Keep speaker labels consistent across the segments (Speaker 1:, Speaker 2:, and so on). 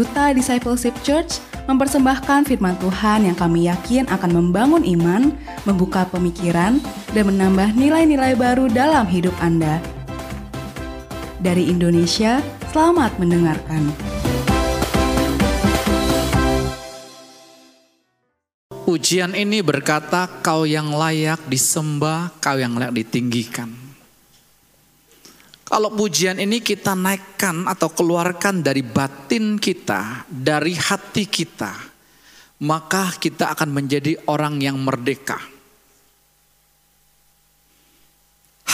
Speaker 1: Duta Discipleship Church mempersembahkan firman Tuhan yang kami yakin akan membangun iman, membuka pemikiran, dan menambah nilai-nilai baru dalam hidup Anda. Dari Indonesia, selamat mendengarkan.
Speaker 2: Ujian ini berkata, "Kau yang layak disembah, kau yang layak ditinggikan." Kalau pujian ini kita naikkan atau keluarkan dari batin kita, dari hati kita, maka kita akan menjadi orang yang merdeka.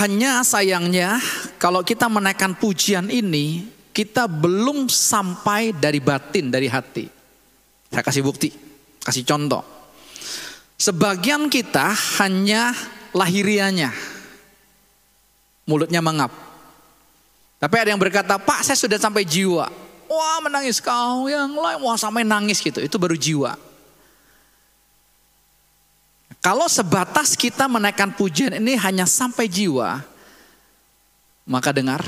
Speaker 2: Hanya sayangnya kalau kita menaikkan pujian ini, kita belum sampai dari batin, dari hati. Saya kasih bukti, kasih contoh. Sebagian kita hanya lahirianya, mulutnya mengap. Tapi ada yang berkata, Pak saya sudah sampai jiwa. Wah menangis kau yang lain, wah sampai nangis gitu. Itu baru jiwa. Kalau sebatas kita menaikkan pujian ini hanya sampai jiwa, maka dengar.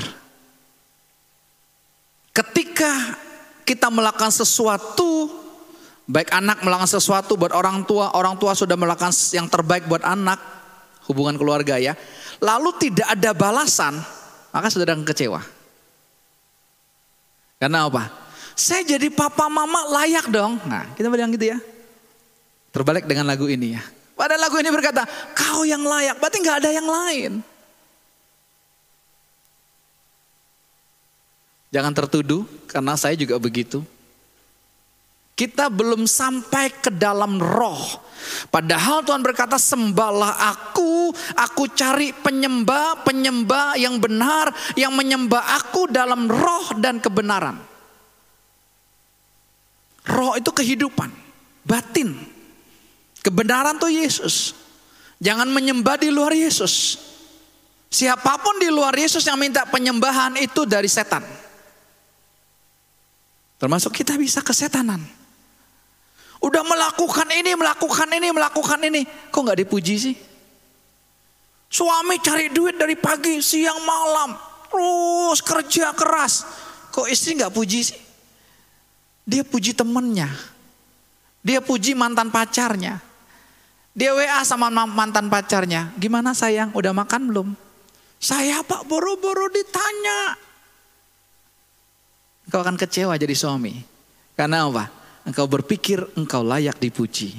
Speaker 2: Ketika kita melakukan sesuatu, baik anak melakukan sesuatu buat orang tua, orang tua sudah melakukan yang terbaik buat anak, hubungan keluarga ya. Lalu tidak ada balasan, maka sudah kecewa. Karena apa? Saya jadi papa mama layak dong. Nah, kita bilang gitu ya. Terbalik dengan lagu ini ya. Pada lagu ini berkata, kau yang layak, berarti nggak ada yang lain. Jangan tertuduh, karena saya juga begitu. Kita belum sampai ke dalam roh. Padahal Tuhan berkata sembahlah aku, aku cari penyembah, penyembah yang benar, yang menyembah aku dalam roh dan kebenaran. Roh itu kehidupan, batin. Kebenaran tuh Yesus. Jangan menyembah di luar Yesus. Siapa pun di luar Yesus yang minta penyembahan itu dari setan. Termasuk kita bisa kesetanan. Udah melakukan ini, melakukan ini, melakukan ini. Kok nggak dipuji sih? Suami cari duit dari pagi, siang, malam. Terus kerja keras. Kok istri nggak puji sih? Dia puji temennya. Dia puji mantan pacarnya. Dia WA sama mantan pacarnya. Gimana sayang, udah makan belum? Saya pak boro-boro ditanya. Kau akan kecewa jadi suami. Karena apa? Engkau berpikir engkau layak dipuji.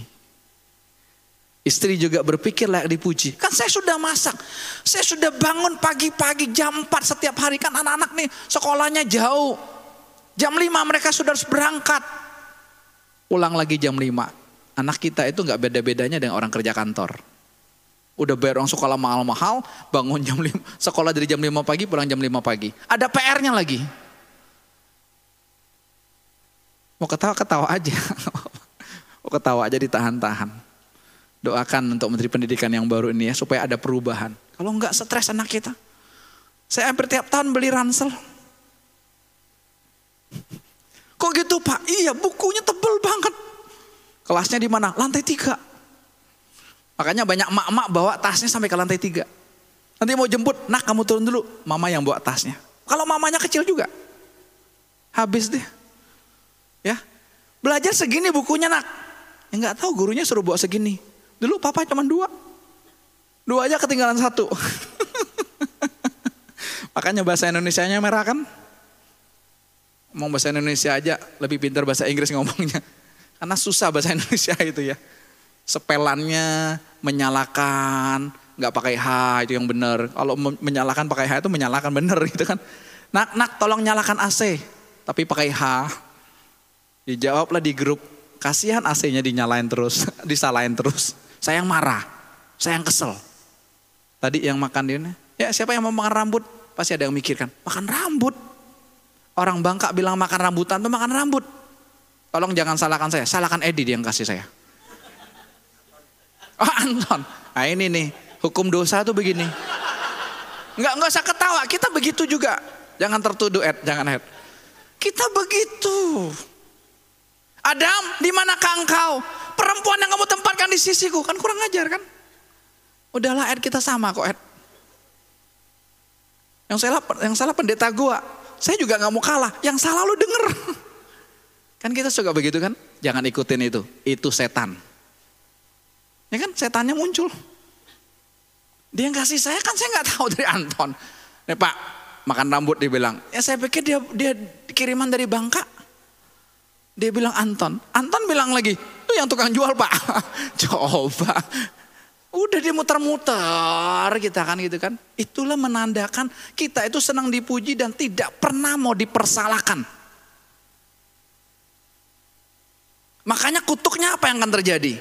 Speaker 2: Istri juga berpikir layak dipuji. Kan saya sudah masak. Saya sudah bangun pagi-pagi jam 4 setiap hari. Kan anak-anak nih sekolahnya jauh. Jam 5 mereka sudah harus berangkat. Pulang lagi jam 5. Anak kita itu nggak beda-bedanya dengan orang kerja kantor. Udah bayar uang sekolah mahal-mahal, bangun jam 5, sekolah dari jam 5 pagi, pulang jam 5 pagi. Ada PR-nya lagi. Mau ketawa ketawa aja. Mau ketawa aja ditahan-tahan. Doakan untuk Menteri Pendidikan yang baru ini ya supaya ada perubahan. Kalau enggak stres anak kita. Saya hampir tiap tahun beli ransel. Kok gitu Pak? Iya bukunya tebel banget. Kelasnya di mana? Lantai tiga. Makanya banyak mak-mak bawa tasnya sampai ke lantai tiga. Nanti mau jemput, nak kamu turun dulu. Mama yang bawa tasnya. Kalau mamanya kecil juga. Habis deh. Ya, belajar segini bukunya nak. Ya nggak tahu gurunya suruh bawa segini. Dulu papa cuma dua. Dua aja ketinggalan satu. Makanya bahasa Indonesia-nya merah kan? Mau bahasa Indonesia aja lebih pintar bahasa Inggris ngomongnya. Karena susah bahasa Indonesia itu ya. Sepelannya menyalakan, nggak pakai H itu yang benar. Kalau menyalakan pakai H itu menyalakan benar gitu kan. Nak, nak tolong nyalakan AC, tapi pakai H. Dijawablah di grup, kasihan AC-nya dinyalain terus, disalahin terus. Saya yang marah, saya yang kesel. Tadi yang makan ini, ya siapa yang mau makan rambut? Pasti ada yang mikirkan, makan rambut. Orang Bangka bilang makan rambutan tuh makan rambut. Tolong jangan salahkan saya, salahkan Edi dia yang kasih saya. Oh Anton, nah ini nih, hukum dosa tuh begini. Enggak, enggak usah ketawa, kita begitu juga. Jangan tertuduh Ed, jangan Ed. Kita begitu. Adam, di mana engkau? Perempuan yang kamu tempatkan di sisiku. Kan kurang ajar kan? Udahlah Ed kita sama kok Ed. Yang salah, yang salah pendeta gua. Saya juga nggak mau kalah. Yang salah lu denger. Kan kita suka begitu kan? Jangan ikutin itu. Itu setan. Ya kan setannya muncul. Dia yang kasih saya kan saya nggak tahu dari Anton. Nih Pak, makan rambut dia bilang. Ya saya pikir dia dia kiriman dari Bangka. Dia bilang Anton. Anton bilang lagi, itu yang tukang jual Pak. Coba. Udah dia muter-muter kita kan gitu kan. Itulah menandakan kita itu senang dipuji dan tidak pernah mau dipersalahkan. Makanya kutuknya apa yang akan terjadi?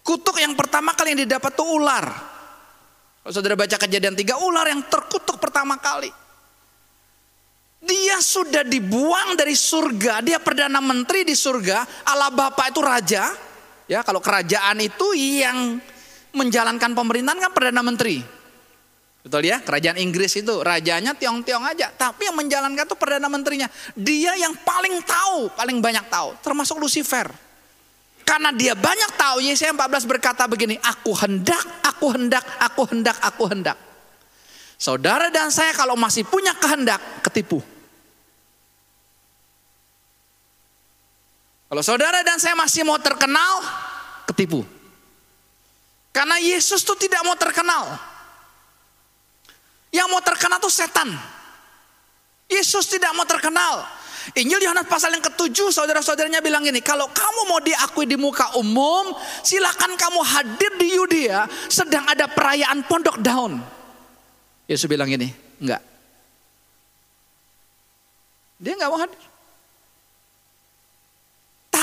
Speaker 2: Kutuk yang pertama kali yang didapat itu ular. Kalau saudara baca kejadian tiga, ular yang terkutuk pertama kali. Dia sudah dibuang dari surga, dia perdana menteri di surga, Allah Bapak itu raja. Ya, kalau kerajaan itu yang menjalankan pemerintahan kan perdana menteri. Betul ya? Kerajaan Inggris itu rajanya tiong-tiong aja, tapi yang menjalankan itu perdana menterinya. Dia yang paling tahu, paling banyak tahu, termasuk Lucifer. Karena dia banyak tahu, Yesaya 14 berkata begini, aku hendak, aku hendak, aku hendak, aku hendak. Saudara dan saya kalau masih punya kehendak, ketipu. Kalau saudara dan saya masih mau terkenal, ketipu. Karena Yesus tuh tidak mau terkenal. Yang mau terkenal tuh setan. Yesus tidak mau terkenal. Injil Yohanes pasal yang ketujuh saudara-saudaranya bilang gini, kalau kamu mau diakui di muka umum, silakan kamu hadir di Yudea sedang ada perayaan pondok daun. Yesus bilang gini, enggak. Dia enggak mau hadir.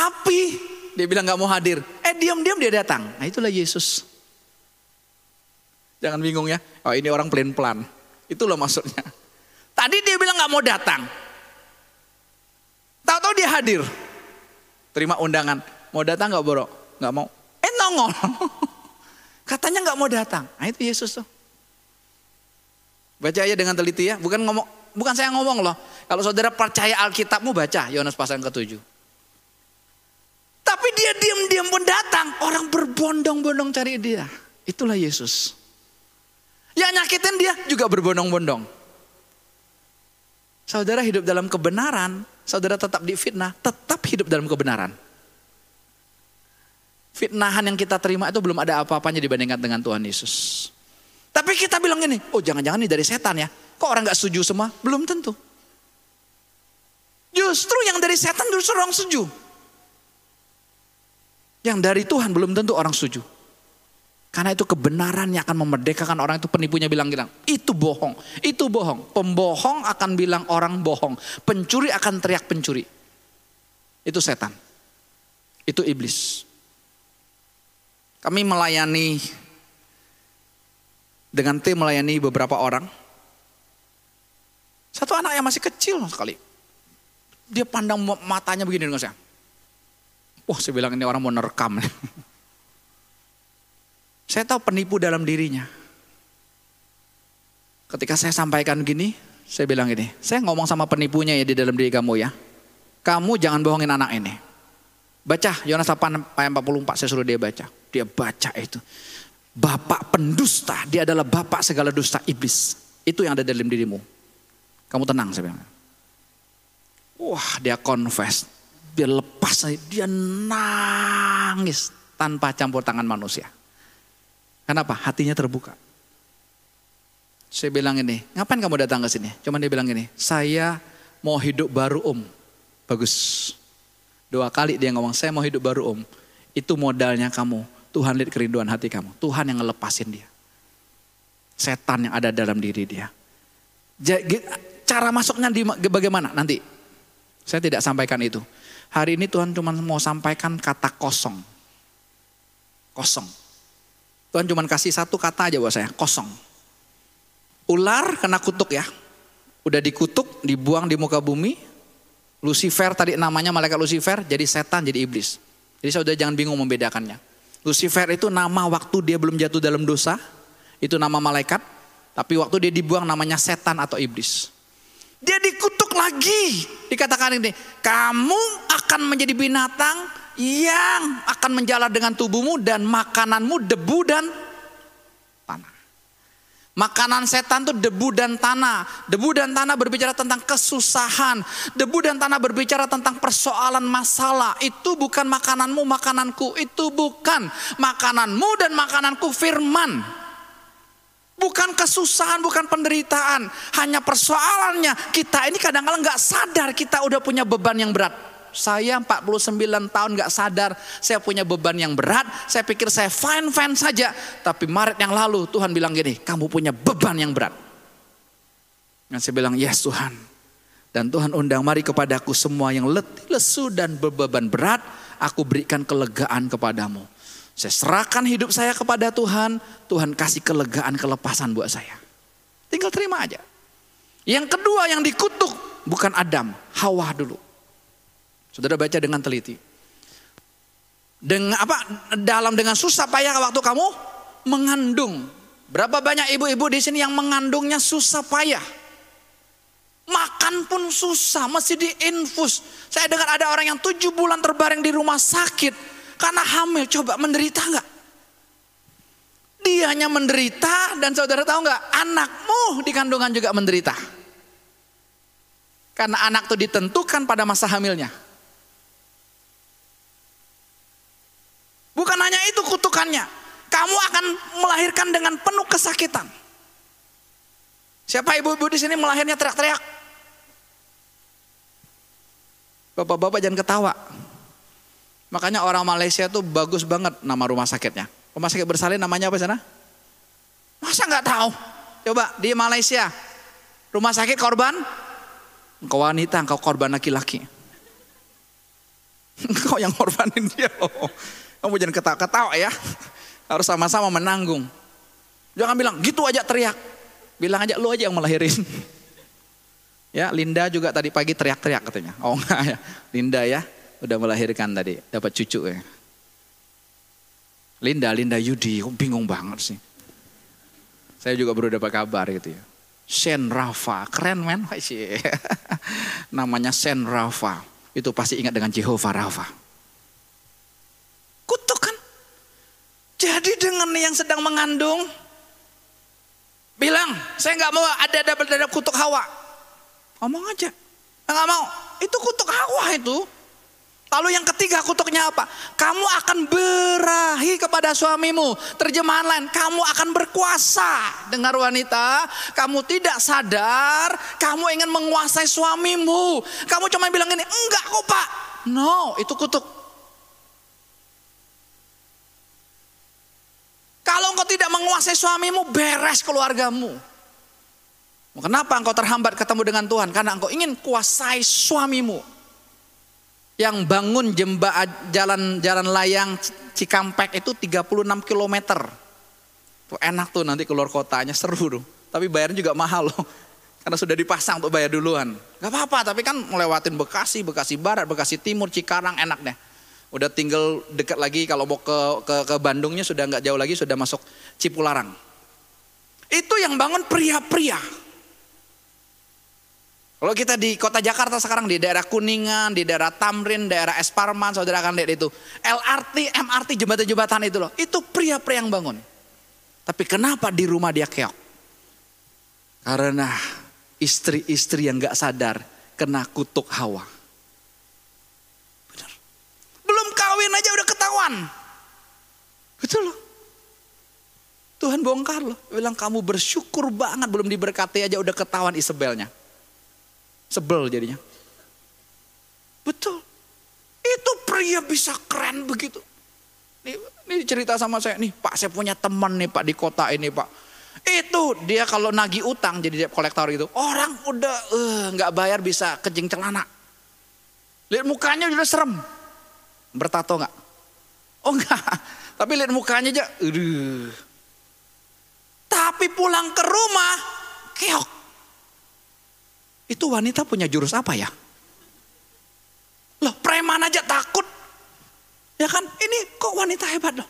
Speaker 2: Tapi dia bilang enggak mau hadir. Eh diam-diam dia datang. Nah itulah Yesus. Jangan bingung ya. Oh ini orang pelan-pelan. Itu loh maksudnya. Tadi dia bilang nggak mau datang. Tahu-tahu dia hadir. Terima undangan. Mau datang nggak borok? Nggak mau. Eh nongol. Katanya nggak mau datang. Nah itu Yesus tuh. Baca aja dengan teliti ya. Bukan ngomong, bukan saya ngomong loh. Kalau saudara percaya Alkitabmu baca Yohanes pasal ke-7. Tapi dia diam-diam pun datang. Orang berbondong-bondong cari dia. Itulah Yesus. Yang nyakitin dia juga berbondong-bondong. Saudara hidup dalam kebenaran, saudara tetap difitnah, tetap hidup dalam kebenaran. Fitnahan yang kita terima itu belum ada apa-apanya dibandingkan dengan Tuhan Yesus. Tapi kita bilang gini, oh jangan-jangan ini dari setan ya. Kok orang gak setuju semua? Belum tentu. Justru yang dari setan justru orang setuju. Yang dari Tuhan belum tentu orang setuju. Karena itu kebenaran yang akan memerdekakan orang itu penipunya bilang-bilang. Itu bohong, itu bohong. Pembohong akan bilang orang bohong. Pencuri akan teriak pencuri. Itu setan. Itu iblis. Kami melayani dengan tim melayani beberapa orang. Satu anak yang masih kecil sekali. Dia pandang matanya begini dengan saya. Wah saya bilang ini orang mau nerekam. Saya tahu penipu dalam dirinya. Ketika saya sampaikan gini, saya bilang gini, saya ngomong sama penipunya ya di dalam diri kamu ya. Kamu jangan bohongin anak ini. Baca Yohanes 8 ayat 44 saya suruh dia baca. Dia baca itu. Bapak pendusta, dia adalah bapak segala dusta iblis. Itu yang ada dalam dirimu. Kamu tenang saya bilang. Wah dia confess. Dia lepas, dia nangis tanpa campur tangan manusia. Kenapa? Hatinya terbuka. Saya bilang ini, ngapain kamu datang ke sini? Cuman dia bilang ini, saya mau hidup baru om. Bagus. Dua kali dia ngomong, saya mau hidup baru om. Itu modalnya kamu. Tuhan lihat kerinduan hati kamu. Tuhan yang ngelepasin dia. Setan yang ada dalam diri dia. Cara masuknya di, bagaimana? Nanti. Saya tidak sampaikan itu. Hari ini Tuhan cuma mau sampaikan kata kosong. Kosong. Tuhan cuma kasih satu kata aja buat saya, kosong. Ular kena kutuk ya. Udah dikutuk, dibuang di muka bumi. Lucifer tadi namanya malaikat Lucifer jadi setan, jadi iblis. Jadi saya udah jangan bingung membedakannya. Lucifer itu nama waktu dia belum jatuh dalam dosa. Itu nama malaikat. Tapi waktu dia dibuang namanya setan atau iblis. Dia dikutuk lagi. Dikatakan ini, kamu akan menjadi binatang yang akan menjalar dengan tubuhmu dan makananmu debu dan tanah. Makanan setan itu debu dan tanah. Debu dan tanah berbicara tentang kesusahan. Debu dan tanah berbicara tentang persoalan masalah. Itu bukan makananmu, makananku. Itu bukan makananmu dan makananku firman. Bukan kesusahan, bukan penderitaan. Hanya persoalannya kita ini kadang-kadang nggak sadar kita udah punya beban yang berat. Saya 49 tahun gak sadar saya punya beban yang berat. Saya pikir saya fine-fine saja. Tapi Maret yang lalu Tuhan bilang gini, kamu punya beban yang berat. Dan saya bilang, yes Tuhan. Dan Tuhan undang mari kepadaku semua yang letih, lesu dan berbeban berat. Aku berikan kelegaan kepadamu. Saya serahkan hidup saya kepada Tuhan. Tuhan kasih kelegaan, kelepasan buat saya. Tinggal terima aja. Yang kedua yang dikutuk bukan Adam, Hawa dulu. Saudara baca dengan teliti. Dengan apa? Dalam dengan susah payah waktu kamu mengandung. Berapa banyak ibu-ibu di sini yang mengandungnya susah payah? Makan pun susah, mesti diinfus. Saya dengar ada orang yang tujuh bulan terbaring di rumah sakit karena hamil. Coba menderita nggak? Dia hanya menderita dan saudara tahu nggak? Anakmu di kandungan juga menderita. Karena anak itu ditentukan pada masa hamilnya. Bukan hanya itu kutukannya. Kamu akan melahirkan dengan penuh kesakitan. Siapa ibu-ibu di sini melahirnya teriak-teriak? Bapak-bapak jangan ketawa. Makanya orang Malaysia tuh bagus banget nama rumah sakitnya. Rumah sakit bersalin namanya apa sana? Masa nggak tahu? Coba di Malaysia, rumah sakit korban, engkau wanita, engkau korban laki-laki. Engkau yang korbanin dia loh. Kamu jangan ketawa-ketawa ya. Harus sama-sama menanggung. Jangan bilang gitu aja teriak. Bilang aja lu aja yang melahirin. Ya, Linda juga tadi pagi teriak-teriak katanya. Oh enggak ya. Linda ya, udah melahirkan tadi, dapat cucu ya. Linda, Linda Yudi, bingung banget sih. Saya juga baru dapat kabar gitu ya. Sen Rafa, keren men. Namanya Sen Rafa. Itu pasti ingat dengan Jehovah Rafa. Jadi dengan yang sedang mengandung, bilang, saya nggak mau ada dada kutuk hawa. Ngomong aja, nggak mau. Itu kutuk hawa itu. Lalu yang ketiga kutuknya apa? Kamu akan berahi kepada suamimu. Terjemahan lain, kamu akan berkuasa. Dengar wanita, kamu tidak sadar, kamu ingin menguasai suamimu. Kamu cuma bilang gini, enggak kok pak. No, itu kutuk. Kalau engkau tidak menguasai suamimu, beres keluargamu. Kenapa engkau terhambat ketemu dengan Tuhan? Karena engkau ingin kuasai suamimu. Yang bangun jemba jalan jalan layang Cikampek itu 36 km. Tuh enak tuh nanti keluar kotanya seru tuh. Tapi bayarnya juga mahal loh. Karena sudah dipasang untuk bayar duluan. Gak apa-apa, tapi kan melewatin Bekasi, Bekasi Barat, Bekasi Timur, Cikarang enak deh. Udah tinggal dekat lagi kalau mau ke, ke, ke Bandungnya sudah nggak jauh lagi sudah masuk Cipularang. Itu yang bangun pria-pria. Kalau kita di kota Jakarta sekarang di daerah Kuningan, di daerah Tamrin, daerah Esparman, saudara akan lihat itu. LRT, MRT, jembatan-jembatan itu loh. Itu pria-pria yang bangun. Tapi kenapa di rumah dia keok? Karena istri-istri yang gak sadar kena kutuk hawa. kawin aja udah ketahuan. Betul loh. Tuhan bongkar loh. Bilang kamu bersyukur banget belum diberkati aja udah ketahuan Isabelnya. Sebel jadinya. Betul. Itu pria bisa keren begitu. Nih, ini cerita sama saya nih, Pak saya punya teman nih Pak di kota ini Pak. Itu dia kalau nagih utang jadi dia kolektor itu. Orang udah eh, nggak uh, bayar bisa kejing celana. Lihat mukanya udah serem. Bertato nggak? Oh enggak. Tapi lihat mukanya aja. Aduh. Tapi pulang ke rumah, keok. Itu wanita punya jurus apa ya? Loh preman aja takut. Ya kan ini kok wanita hebat loh.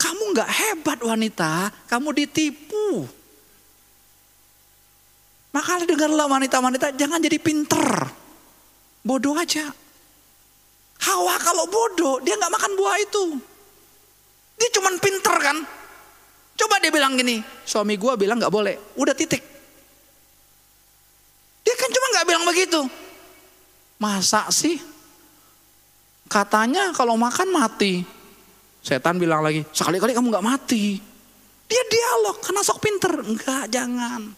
Speaker 2: Kamu nggak hebat wanita, kamu ditipu. Makanya dengarlah wanita-wanita jangan jadi pinter. Bodoh aja. Hawa kalau bodoh, dia nggak makan buah itu. Dia cuman pinter kan. Coba dia bilang gini, suami gue bilang nggak boleh, udah titik. Nggak bilang begitu. Masa sih? Katanya kalau makan mati. Setan bilang lagi, sekali-kali kamu nggak mati. Dia dialog, karena sok pinter. Enggak, jangan.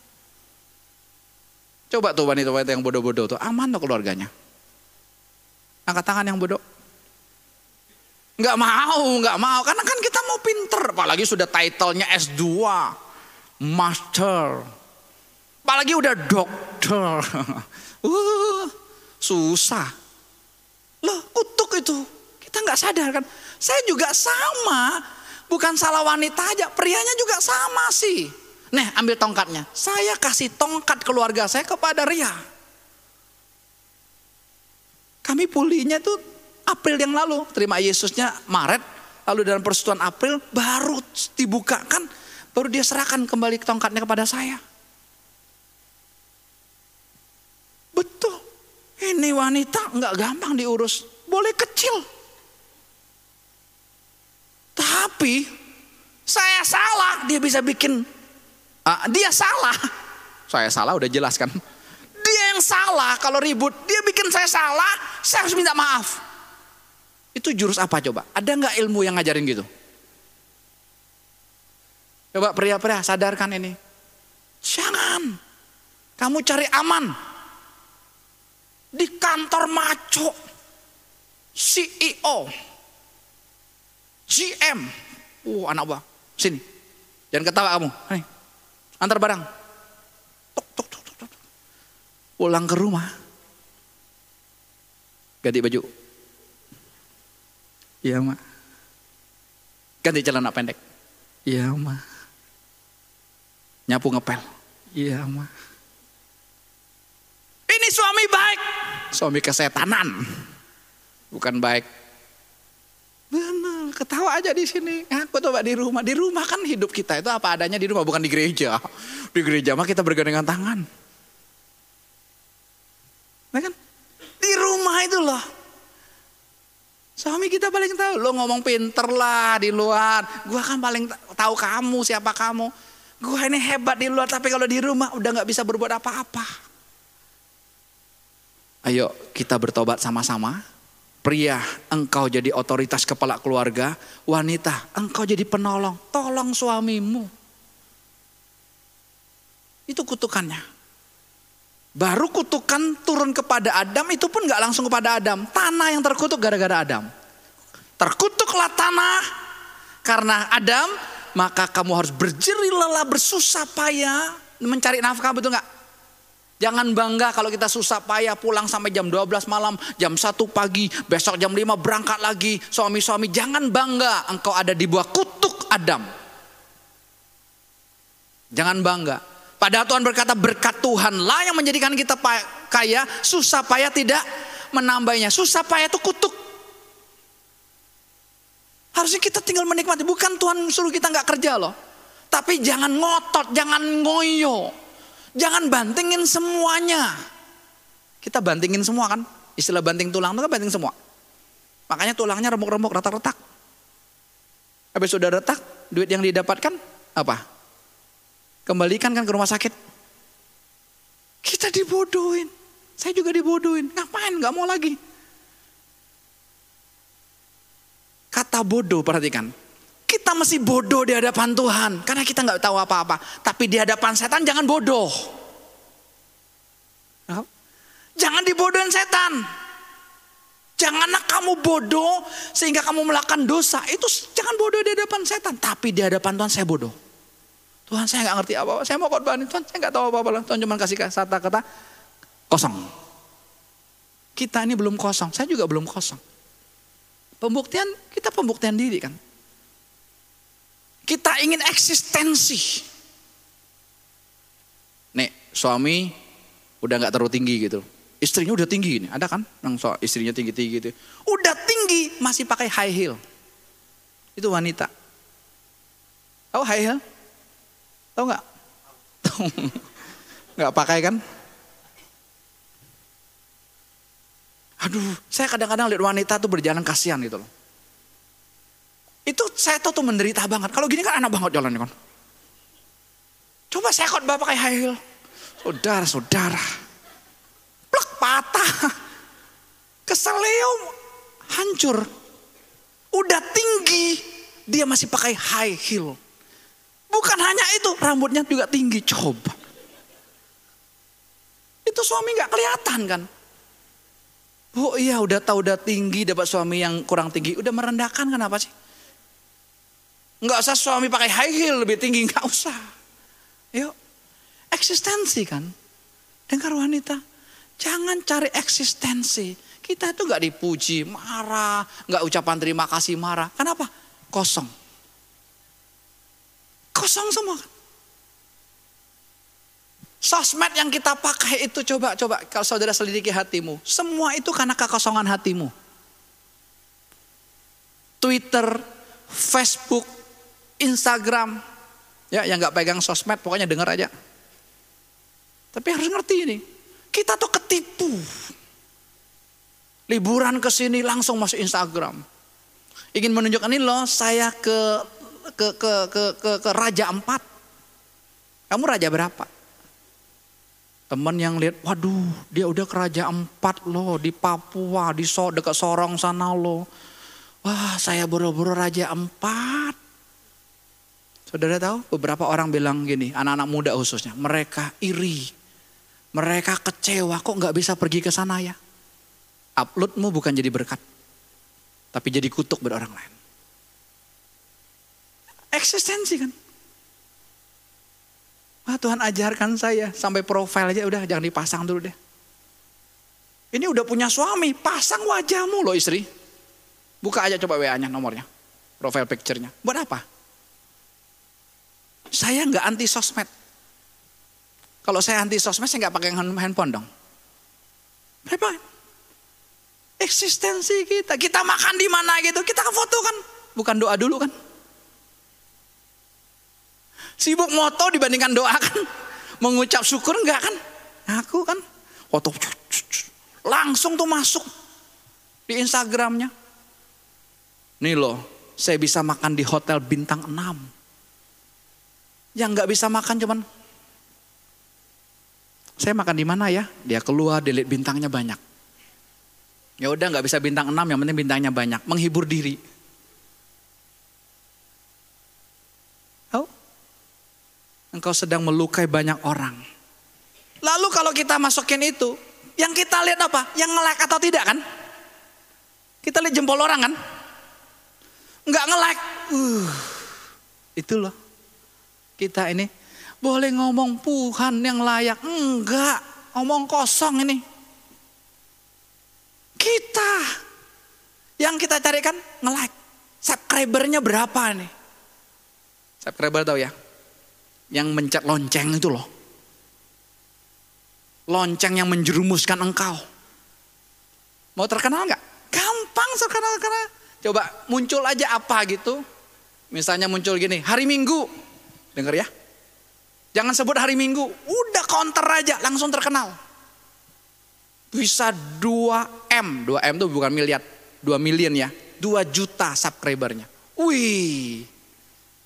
Speaker 2: Coba tuh wanita-wanita yang bodoh-bodoh tuh, aman tuh keluarganya. Angkat tangan yang bodoh. Nggak mau, nggak mau. Karena kan kita mau pinter. Apalagi sudah titlenya S2. Master. Apalagi udah dokter. Uh, susah. Loh kutuk itu. Kita nggak sadar kan. Saya juga sama. Bukan salah wanita aja. Prianya juga sama sih. Nih ambil tongkatnya. Saya kasih tongkat keluarga saya kepada Ria. Kami pulihnya tuh April yang lalu. Terima Yesusnya Maret. Lalu dalam persetujuan April baru dibukakan. Baru dia serahkan kembali tongkatnya kepada saya. Betul. Ini wanita nggak gampang diurus. Boleh kecil. Tapi saya salah. Dia bisa bikin. Uh, dia salah. Saya salah udah jelas kan. Dia yang salah kalau ribut. Dia bikin saya salah. Saya harus minta maaf. Itu jurus apa coba? Ada nggak ilmu yang ngajarin gitu? Coba pria-pria sadarkan ini. Jangan. Kamu cari aman. Di kantor maco. CEO. GM. Uh anak buah. Sini. Jangan ketawa kamu. Nih. Antar barang. Tok, tok, tok, tok, tok. Pulang ke rumah. Ganti baju. Iya mak. Ganti celana pendek. Iya mak. Nyapu ngepel. Iya mak. Ini suami baik. Suami kesetanan. Bukan baik. Benar, ketawa aja di sini. Aku coba di rumah. Di rumah kan hidup kita itu apa adanya di rumah, bukan di gereja. Di gereja mah kita bergandengan tangan. Nah kan? Di rumah itu loh. Suami kita paling tahu. Lo ngomong pinter lah di luar. Gua kan paling tahu kamu, siapa kamu. Gua ini hebat di luar, tapi kalau di rumah udah nggak bisa berbuat apa-apa. Ayo kita bertobat sama-sama. Pria, engkau jadi otoritas kepala keluarga. Wanita, engkau jadi penolong. Tolong suamimu. Itu kutukannya. Baru kutukan turun kepada Adam itu pun gak langsung kepada Adam. Tanah yang terkutuk gara-gara Adam. Terkutuklah tanah karena Adam. Maka kamu harus berjeri lelah bersusah payah mencari nafkah betul gak? Jangan bangga kalau kita susah payah pulang sampai jam 12 malam, jam 1 pagi, besok jam 5 berangkat lagi. Suami-suami jangan bangga engkau ada di bawah kutuk Adam. Jangan bangga. Padahal Tuhan berkata berkat Tuhan lah yang menjadikan kita kaya, susah payah tidak menambahnya. Susah payah itu kutuk. Harusnya kita tinggal menikmati. Bukan Tuhan suruh kita nggak kerja loh. Tapi jangan ngotot, jangan ngoyo. Jangan bantingin semuanya. Kita bantingin semua kan. Istilah banting tulang itu kan banting semua. Makanya tulangnya remuk-remuk, retak-retak. Habis sudah retak, duit yang didapatkan apa? Kembalikan kan ke rumah sakit. Kita dibodohin. Saya juga dibodohin. Ngapain? Gak mau lagi. Kata bodoh perhatikan. Kita masih bodoh di hadapan Tuhan. Karena kita nggak tahu apa-apa. Tapi di hadapan setan jangan bodoh. Jangan dibodohin setan. Janganlah kamu bodoh sehingga kamu melakukan dosa. Itu jangan bodoh di hadapan setan. Tapi di hadapan Tuhan saya bodoh. Tuhan saya nggak ngerti apa-apa. Saya mau korbanin Tuhan. Saya nggak tahu apa-apa. Tuhan cuma kasih kata-kata kosong. Kita ini belum kosong. Saya juga belum kosong. Pembuktian kita pembuktian diri kan. Kita ingin eksistensi. Nih, suami udah nggak terlalu tinggi gitu. Istrinya udah tinggi ini, ada kan? Yang so, istrinya tinggi-tinggi gitu. Udah tinggi masih pakai high heel. Itu wanita. Tahu high heel? Tahu nggak? Tahu. Nggak pakai kan? Aduh, saya kadang-kadang lihat wanita tuh berjalan kasihan gitu loh. Itu saya tahu tuh menderita banget. Kalau gini kan enak banget jalannya kan. saya khotbah pakai high heel. Saudara, saudara. Plak patah. Keseleo hancur. Udah tinggi, dia masih pakai high heel. Bukan hanya itu, rambutnya juga tinggi. Coba. Itu suami nggak kelihatan kan? Oh iya udah tahu udah tinggi dapat suami yang kurang tinggi. Udah merendahkan kenapa sih? Nggak usah suami pakai high heel lebih tinggi. Nggak usah. Yuk. Eksistensi kan. Dengar wanita. Jangan cari eksistensi. Kita itu nggak dipuji, marah. nggak ucapan terima kasih, marah. Kenapa? Kosong. Kosong semua kan. Sosmed yang kita pakai itu coba coba kalau saudara selidiki hatimu. Semua itu karena kekosongan hatimu. Twitter, Facebook, Instagram. Ya, yang nggak pegang sosmed pokoknya dengar aja. Tapi harus ngerti ini. Kita tuh ketipu. Liburan ke sini langsung masuk Instagram. Ingin menunjukkan ini loh, saya ke ke ke ke ke, ke Raja Empat. Kamu raja berapa? Teman yang lihat, waduh dia udah ke Raja Empat loh di Papua, di so, dekat Sorong sana loh. Wah saya buru-buru Raja Empat. Saudara tahu beberapa orang bilang gini, anak-anak muda khususnya, mereka iri. Mereka kecewa kok nggak bisa pergi ke sana ya. Uploadmu bukan jadi berkat, tapi jadi kutuk buat orang lain. Eksistensi kan. Wah Tuhan ajarkan saya sampai profil aja udah jangan dipasang dulu deh. Ini udah punya suami, pasang wajahmu loh istri. Buka aja coba WA-nya nomornya, profile picture-nya. Buat apa? Saya nggak anti sosmed. Kalau saya anti sosmed, saya nggak pakai handphone dong. Kenapa? Eksistensi kita, kita makan di mana gitu, kita foto kan, bukan doa dulu kan. Sibuk moto dibandingkan doa kan. Mengucap syukur enggak kan? Aku kan foto langsung tuh masuk di Instagramnya. Nih loh, saya bisa makan di hotel bintang 6. Yang nggak bisa makan cuman saya makan di mana ya? Dia keluar, dilihat bintangnya banyak. Ya udah nggak bisa bintang 6, yang penting bintangnya banyak. Menghibur diri. engkau sedang melukai banyak orang. Lalu kalau kita masukin itu, yang kita lihat apa? Yang nge-like atau tidak kan? Kita lihat jempol orang kan? Enggak nge-like. Uh, itu loh. Kita ini boleh ngomong Tuhan yang layak. Enggak, ngomong kosong ini. Kita yang kita carikan nge-like. Subscribernya berapa nih? Subscriber tahu ya? yang mencet lonceng itu loh. Lonceng yang menjerumuskan engkau. Mau terkenal nggak? Gampang terkenal karena coba muncul aja apa gitu. Misalnya muncul gini, hari Minggu. Dengar ya. Jangan sebut hari Minggu, udah counter aja langsung terkenal. Bisa 2M, 2M itu bukan miliar, 2 million ya. 2 juta subscribernya. Wih,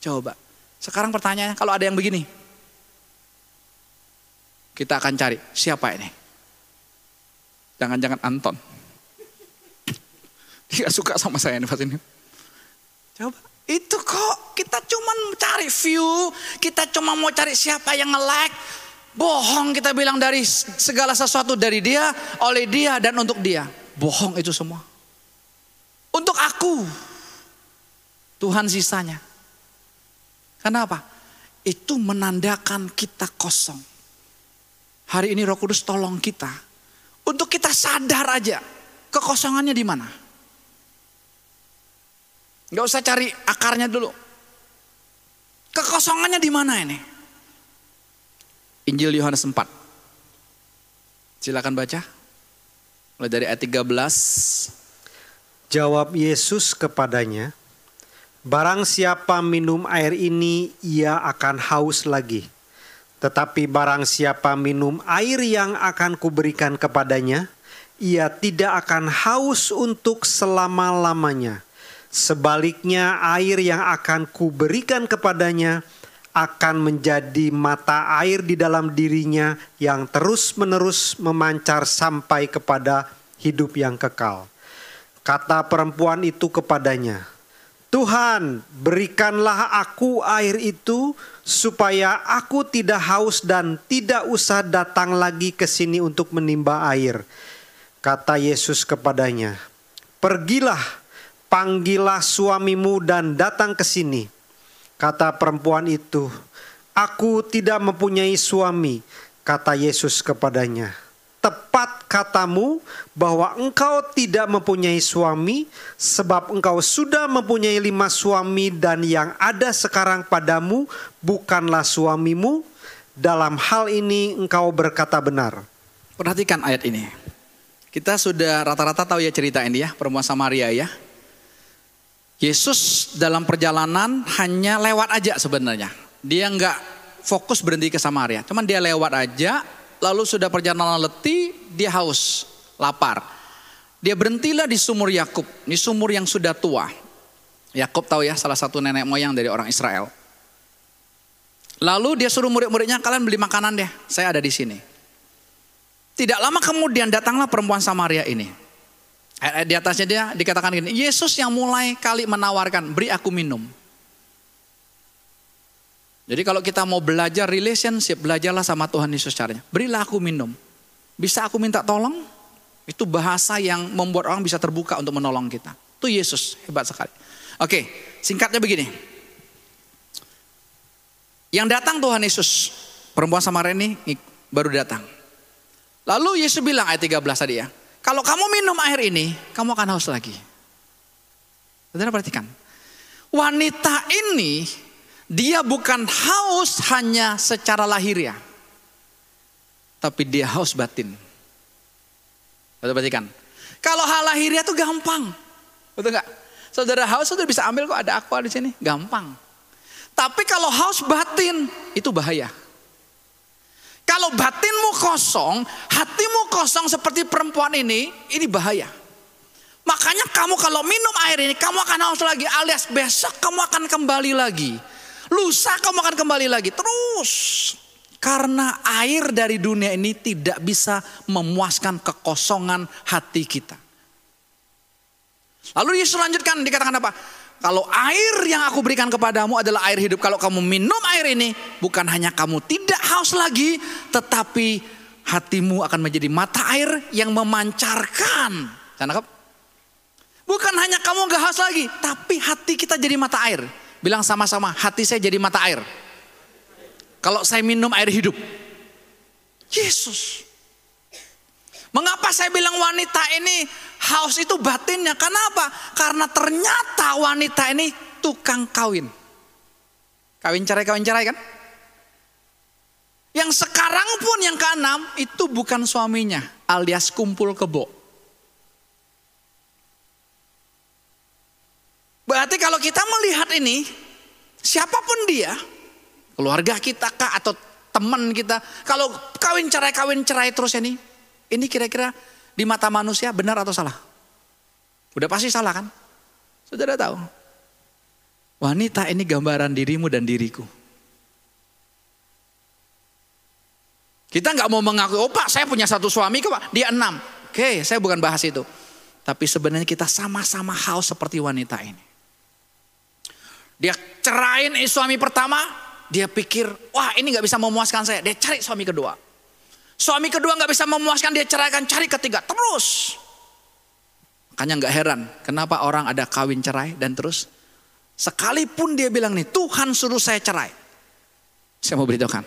Speaker 2: coba sekarang pertanyaannya kalau ada yang begini. Kita akan cari siapa ini. Jangan-jangan Anton. Dia suka sama saya nih pas ini. Coba. Itu kok kita cuma cari view. Kita cuma mau cari siapa yang nge-like. Bohong kita bilang dari segala sesuatu dari dia, oleh dia dan untuk dia. Bohong itu semua. Untuk aku. Tuhan sisanya. Kenapa? Itu menandakan kita kosong. Hari ini Roh Kudus tolong kita untuk kita sadar aja kekosongannya di mana. Gak usah cari akarnya dulu. Kekosongannya di mana ini? Injil Yohanes 4. Silakan baca. Mulai dari ayat 13.
Speaker 3: Jawab Yesus kepadanya, Barang siapa minum air ini, ia akan haus lagi. Tetapi barang siapa minum air yang akan kuberikan kepadanya, ia tidak akan haus untuk selama-lamanya. Sebaliknya, air yang akan kuberikan kepadanya akan menjadi mata air di dalam dirinya yang terus-menerus memancar sampai kepada hidup yang kekal. Kata perempuan itu kepadanya, "Tuhan, berikanlah aku air itu supaya aku tidak haus dan tidak usah datang lagi ke sini untuk menimba air." Kata Yesus kepadanya, "Pergilah, panggillah suamimu dan datang ke sini." Kata perempuan itu, "Aku tidak mempunyai suami." Kata Yesus kepadanya, "Tepat katamu bahwa engkau tidak mempunyai suami, sebab engkau sudah mempunyai lima suami, dan yang ada sekarang padamu bukanlah suamimu. Dalam hal ini engkau berkata benar."
Speaker 2: Perhatikan ayat ini. Kita sudah rata-rata tahu ya cerita ini ya, perempuan Samaria ya. Yesus dalam perjalanan hanya lewat aja sebenarnya. Dia nggak fokus berhenti ke Samaria. Cuman dia lewat aja, lalu sudah perjalanan letih, dia haus, lapar. Dia berhentilah di sumur Yakub, di sumur yang sudah tua. Yakub tahu ya, salah satu nenek moyang dari orang Israel. Lalu dia suruh murid-muridnya, kalian beli makanan deh, saya ada di sini. Tidak lama kemudian datanglah perempuan Samaria ini. Di atasnya dia dikatakan gini, Yesus yang mulai kali menawarkan, beri aku minum. Jadi kalau kita mau belajar relationship, belajarlah sama Tuhan Yesus caranya. Berilah aku minum. Bisa aku minta tolong? Itu bahasa yang membuat orang bisa terbuka untuk menolong kita. Itu Yesus, hebat sekali. Oke, singkatnya begini. Yang datang Tuhan Yesus, perempuan Samaria ini baru datang. Lalu Yesus bilang ayat 13 tadi ya, kalau kamu minum air ini, kamu akan haus lagi. Saudara perhatikan. Wanita ini dia bukan haus hanya secara lahiriah. Tapi dia haus batin. Saudara perhatikan. Kalau hal lahiriah itu gampang. Betul nggak? Saudara haus saudara bisa ambil kok ada aqua di sini, gampang. Tapi kalau haus batin itu bahaya. Kalau batinmu kosong, hatimu kosong seperti perempuan ini, ini bahaya. Makanya kamu kalau minum air ini, kamu akan haus lagi. Alias besok kamu akan kembali lagi. Lusa kamu akan kembali lagi. Terus. Karena air dari dunia ini tidak bisa memuaskan kekosongan hati kita. Lalu Yesus lanjutkan dikatakan apa? Kalau air yang aku berikan kepadamu adalah air hidup. Kalau kamu minum air ini, bukan hanya kamu tidak haus lagi, tetapi hatimu akan menjadi mata air yang memancarkan. Bukan hanya kamu gak haus lagi, tapi hati kita jadi mata air. Bilang sama-sama, hati saya jadi mata air. Kalau saya minum air hidup. Yesus. Mengapa saya bilang wanita ini haus itu batinnya? Kenapa? Karena ternyata wanita ini tukang kawin. Kawin cerai, kawin cerai kan? Yang sekarang pun yang keenam itu bukan suaminya alias kumpul kebo. Berarti kalau kita melihat ini, siapa pun dia, keluarga kita kah atau teman kita, kalau kawin cerai kawin cerai terus ini, ini kira-kira di mata manusia benar atau salah? Udah pasti salah kan? Saudara tahu. Wanita ini gambaran dirimu dan diriku. Kita nggak mau mengaku, oh pak saya punya satu suami kok pak, dia enam. Oke, saya bukan bahas itu. Tapi sebenarnya kita sama-sama haus seperti wanita ini. Dia cerain suami pertama, dia pikir, wah ini nggak bisa memuaskan saya. Dia cari suami kedua. Suami kedua nggak bisa memuaskan dia ceraikan, cari ketiga terus. Makanya nggak heran kenapa orang ada kawin cerai dan terus sekalipun dia bilang nih Tuhan suruh saya cerai. Saya mau beritahukan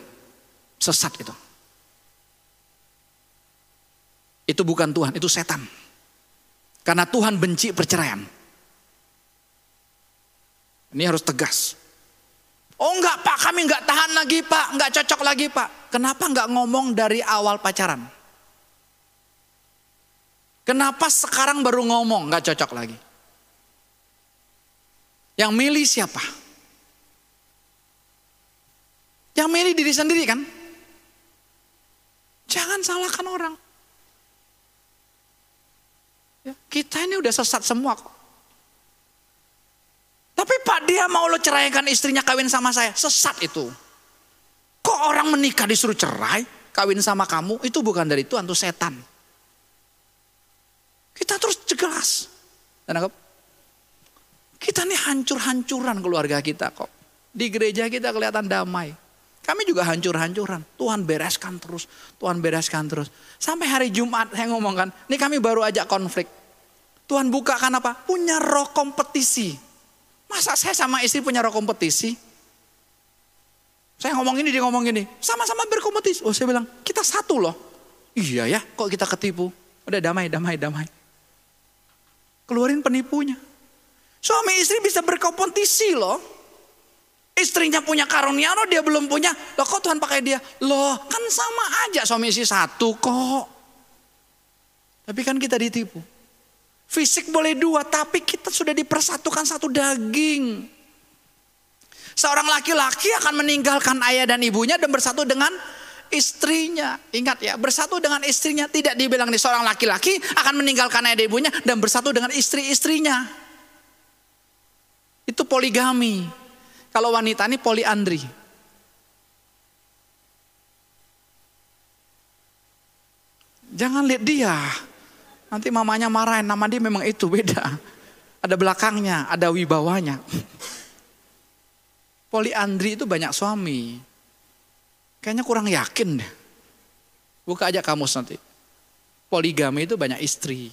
Speaker 2: sesat itu. Itu bukan Tuhan, itu setan. Karena Tuhan benci perceraian. Ini harus tegas. Oh enggak pak, kami enggak tahan lagi pak, enggak cocok lagi pak. Kenapa enggak ngomong dari awal pacaran? Kenapa sekarang baru ngomong enggak cocok lagi? Yang milih siapa? Yang milih diri sendiri kan? Jangan salahkan orang. Ya, kita ini udah sesat semua kok. Tapi Kenapa dia mau lo ceraikan istrinya kawin sama saya? Sesat itu. Kok orang menikah disuruh cerai, kawin sama kamu, itu bukan dari Tuhan, itu setan. Kita terus jelas. Dan kita nih hancur-hancuran keluarga kita kok. Di gereja kita kelihatan damai. Kami juga hancur-hancuran. Tuhan bereskan terus. Tuhan bereskan terus. Sampai hari Jumat saya ngomongkan, ini kami baru ajak konflik. Tuhan bukakan apa? Punya roh kompetisi. Masa saya sama istri punya roh kompetisi? Saya ngomong ini, dia ngomong ini. Sama-sama berkompetisi. Oh saya bilang, kita satu loh. Iya ya, kok kita ketipu? Udah damai, damai, damai. Keluarin penipunya. Suami istri bisa berkompetisi loh. Istrinya punya karunia loh, dia belum punya. Loh kok Tuhan pakai dia? Loh kan sama aja suami istri satu kok. Tapi kan kita ditipu. Fisik boleh dua, tapi kita sudah dipersatukan satu daging. Seorang laki-laki akan meninggalkan ayah dan ibunya dan bersatu dengan istrinya. Ingat ya, bersatu dengan istrinya tidak dibilang nih seorang laki-laki akan meninggalkan ayah dan ibunya dan bersatu dengan istri-istrinya. Itu poligami. Kalau wanita ini poliandri. Jangan lihat dia. Nanti mamanya marahin, nama dia memang itu beda. Ada belakangnya, ada wibawanya. Poliandri itu banyak suami. Kayaknya kurang yakin deh. Buka aja kamus nanti. Poligami itu banyak istri.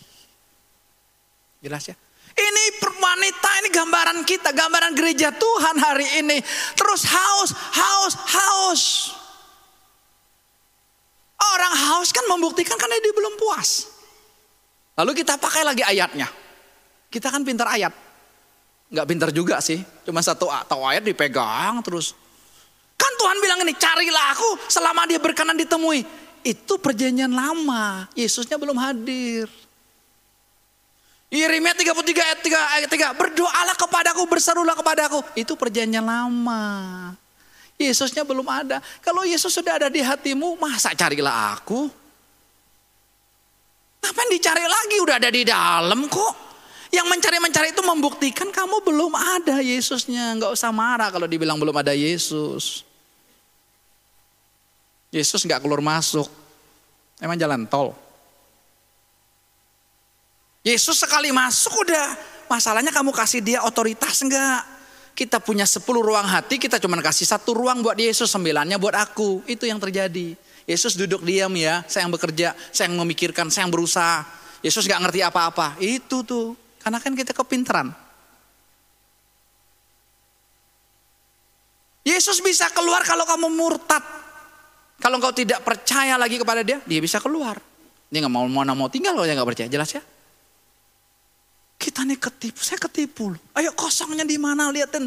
Speaker 2: Jelas ya? Ini wanita, ini gambaran kita, gambaran gereja Tuhan hari ini. Terus haus, haus, haus. Orang haus kan membuktikan karena dia belum puas. Lalu kita pakai lagi ayatnya. Kita kan pintar ayat. Nggak pintar juga sih. Cuma satu atau ayat dipegang terus. Kan Tuhan bilang ini, carilah aku selama dia berkenan ditemui. Itu perjanjian lama. Yesusnya belum hadir. Yeremia 33 ayat 3, ayat 3. Berdoalah kepadaku, berserulah kepadaku. Itu perjanjian lama. Yesusnya belum ada. Kalau Yesus sudah ada di hatimu, masa carilah aku? Ngapain dicari lagi? Udah ada di dalam kok. Yang mencari-mencari itu membuktikan kamu belum ada Yesusnya. Nggak usah marah kalau dibilang belum ada Yesus. Yesus nggak keluar masuk. Emang jalan tol. Yesus sekali masuk udah. Masalahnya kamu kasih dia otoritas enggak? Kita punya 10 ruang hati, kita cuma kasih satu ruang buat Yesus, sembilannya buat aku. Itu yang terjadi. Yesus duduk diam ya, saya yang bekerja, saya yang memikirkan, saya yang berusaha. Yesus gak ngerti apa-apa. Itu tuh, karena kan kita kepintaran. Yesus bisa keluar kalau kamu murtad. Kalau engkau tidak percaya lagi kepada dia, dia bisa keluar. Dia gak mau mana mau tinggal kalau dia gak percaya, jelas ya? Kita nih ketipu, saya ketipu. Ayo kosongnya di mana lihatin.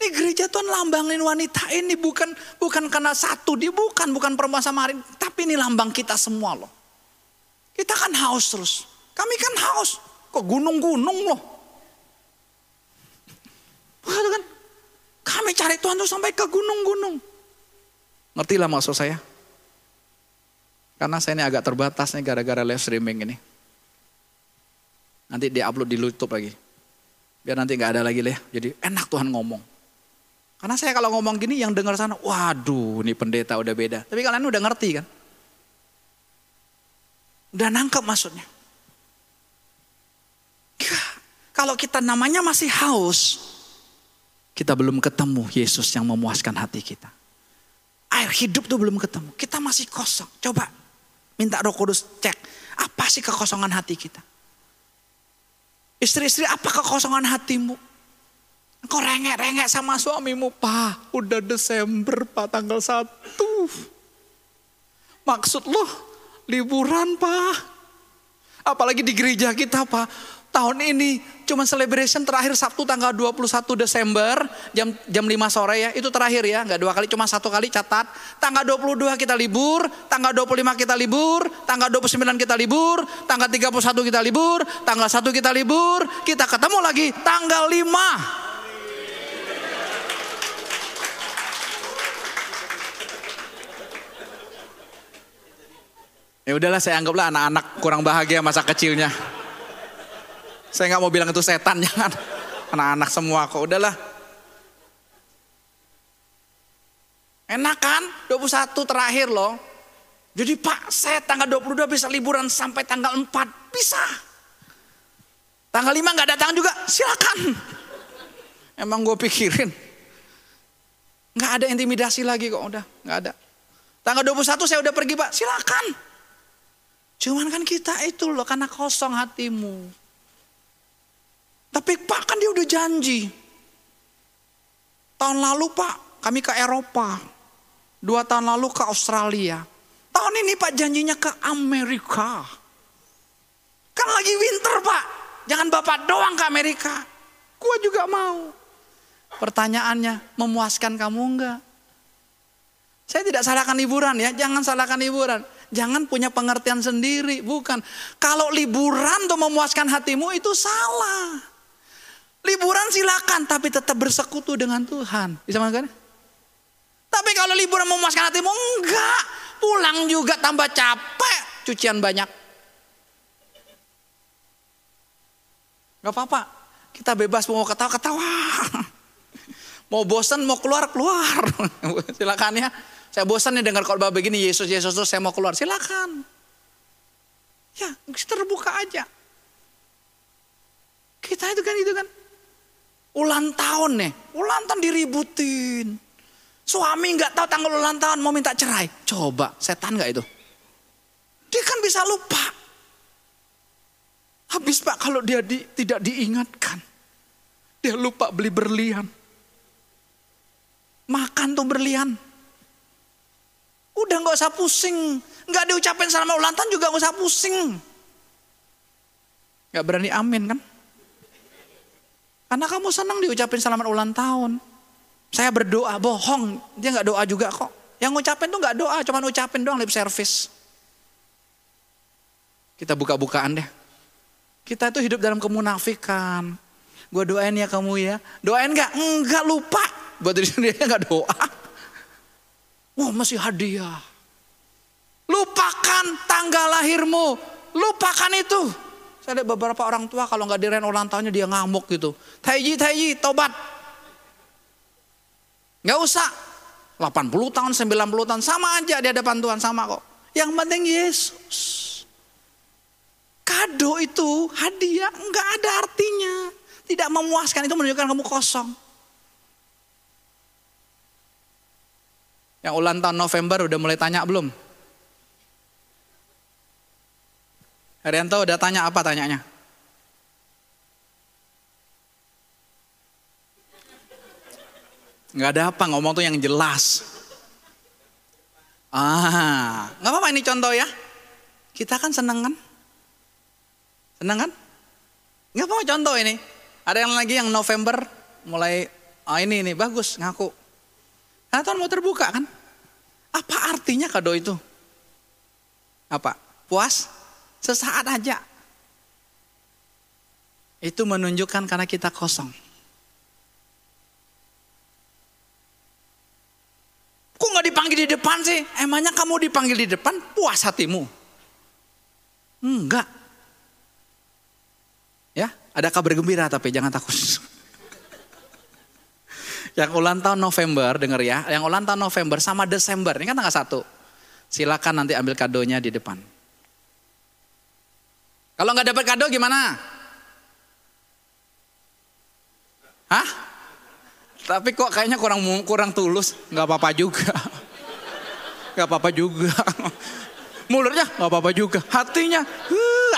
Speaker 2: Ini gereja Tuhan lambangin wanita ini bukan bukan karena satu, dia bukan bukan perempuan sama hari, tapi ini lambang kita semua loh. Kita kan haus terus. Kami kan haus. Kok gunung-gunung loh. Bukan kan? Kami cari Tuhan tuh sampai ke gunung-gunung. Ngerti lah maksud saya? Karena saya ini agak terbatas nih gara-gara live streaming ini. Nanti dia upload di YouTube lagi. Biar nanti nggak ada lagi lah. Jadi enak Tuhan ngomong. Karena saya kalau ngomong gini yang dengar sana, waduh ini pendeta udah beda. Tapi kalian udah ngerti kan? Udah nangkep maksudnya. Kalau kita namanya masih haus, kita belum ketemu Yesus yang memuaskan hati kita. Air hidup tuh belum ketemu. Kita masih kosong. Coba minta roh kudus cek. Apa sih kekosongan hati kita? Istri-istri apa kekosongan hatimu? Kok rengek-rengek sama suamimu, Pak? Udah Desember, Pak, tanggal 1. Maksud lo liburan, Pak? Apalagi di gereja kita, Pak. Tahun ini cuma celebration terakhir Sabtu tanggal 21 Desember jam jam 5 sore ya. Itu terakhir ya, nggak dua kali cuma satu kali catat. Tanggal 22 kita libur, tanggal 25 kita libur, tanggal 29 kita libur, tanggal 31 kita libur, tanggal 1 kita libur, kita ketemu lagi tanggal 5. Ya udahlah saya anggaplah anak-anak kurang bahagia masa kecilnya. Saya nggak mau bilang itu setan jangan. Anak-anak semua kok udahlah. Enak kan? 21 terakhir loh. Jadi Pak, saya tanggal 22 bisa liburan sampai tanggal 4. Bisa. Tanggal 5 nggak datang juga, silakan. Emang gue pikirin. Nggak ada intimidasi lagi kok, udah nggak ada. Tanggal 21 saya udah pergi Pak, silakan. Cuman kan kita itu loh karena kosong hatimu. Tapi Pak kan dia udah janji. Tahun lalu Pak kami ke Eropa. Dua tahun lalu ke Australia. Tahun ini Pak janjinya ke Amerika. Kan lagi winter Pak. Jangan Bapak doang ke Amerika. Gua juga mau. Pertanyaannya, memuaskan kamu enggak? Saya tidak salahkan liburan ya, jangan salahkan liburan. Jangan punya pengertian sendiri, bukan. Kalau liburan untuk memuaskan hatimu itu salah. Liburan silakan, tapi tetap bersekutu dengan Tuhan. Bisa makan? Tapi kalau liburan memuaskan hatimu, enggak. Pulang juga tambah capek, cucian banyak. Gak apa-apa, kita bebas mau ketawa-ketawa. Mau bosan, mau keluar, keluar. Silakan ya. Saya bosan nih dengar khotbah begini, Yesus, Yesus terus saya mau keluar. Silakan. Ya, terbuka aja. Kita itu kan itu kan. Ulang tahun nih, ulang tahun diributin. Suami nggak tahu tanggal ulang tahun mau minta cerai. Coba, setan nggak itu? Dia kan bisa lupa. Habis pak kalau dia di, tidak diingatkan. Dia lupa beli berlian. Makan tuh berlian. Udah nggak usah pusing. Nggak diucapin selamat ulang tahun juga nggak usah pusing. Nggak berani amin kan? Karena kamu senang diucapin selamat ulang tahun. Saya berdoa, bohong. Dia nggak doa juga kok. Yang ngucapin tuh nggak doa, cuma ngucapin doang lip service. Kita buka-bukaan deh. Kita itu hidup dalam kemunafikan. Gue doain ya kamu ya. Doain nggak? Enggak lupa. Buat diri sendiri nggak doa. Wah masih hadiah. Lupakan tanggal lahirmu. Lupakan itu. Saya lihat beberapa orang tua kalau nggak dirayain ulang tahunnya dia ngamuk gitu. Taiji, taiji, tobat. Nggak usah. 80 tahun, 90 tahun. Sama aja di hadapan Tuhan, sama kok. Yang penting Yesus. Kado itu, hadiah, nggak ada artinya. Tidak memuaskan, itu menunjukkan kamu kosong. Yang ulang tahun November udah mulai tanya belum? Herianto udah tanya apa tanyanya? Nggak ada apa, ngomong tuh yang jelas. Ah, nggak apa-apa ini contoh ya. Kita kan seneng kan? Seneng kan? Nggak apa-apa contoh ini. Ada yang lagi yang November mulai, ah ini ini bagus ngaku. Karena Tuhan mau terbuka kan? Apa artinya kado itu? Apa? Puas? Sesaat aja. Itu menunjukkan karena kita kosong. Kok nggak dipanggil di depan sih? Emangnya kamu dipanggil di depan puas hatimu? Enggak. Ya, ada kabar gembira tapi jangan takut. Yang ulang tahun November, denger ya. Yang ulang tahun November sama Desember, ini kan tanggal satu. Silakan nanti ambil kadonya di depan. Kalau nggak dapat kado gimana? Hah? Tapi kok kayaknya kurang kurang tulus, nggak apa-apa juga. Nggak apa-apa juga. Mulutnya nggak apa-apa juga. Hatinya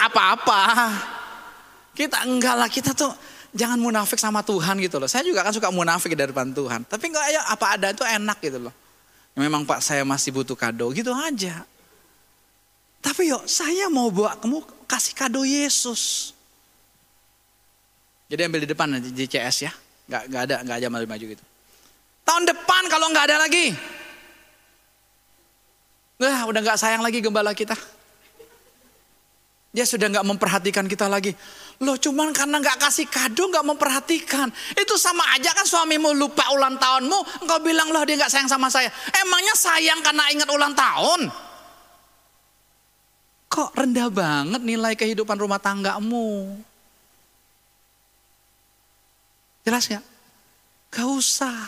Speaker 2: apa-apa. Kita enggak lah, kita tuh jangan munafik sama Tuhan gitu loh. Saya juga kan suka munafik di depan Tuhan. Tapi enggak ya apa ada itu enak gitu loh. Memang Pak saya masih butuh kado gitu aja. Tapi yuk saya mau bawa kamu kasih kado Yesus. Jadi ambil di depan di CS ya. Enggak, enggak ada, enggak aja maju-maju gitu. Tahun depan kalau enggak ada lagi. Wah udah enggak sayang lagi gembala kita. Dia sudah nggak memperhatikan kita lagi. Loh cuman karena nggak kasih kado nggak memperhatikan. Itu sama aja kan suamimu lupa ulang tahunmu. Engkau bilang loh dia nggak sayang sama saya. Emangnya sayang karena ingat ulang tahun? Kok rendah banget nilai kehidupan rumah tanggamu? Jelas nggak? Gak usah.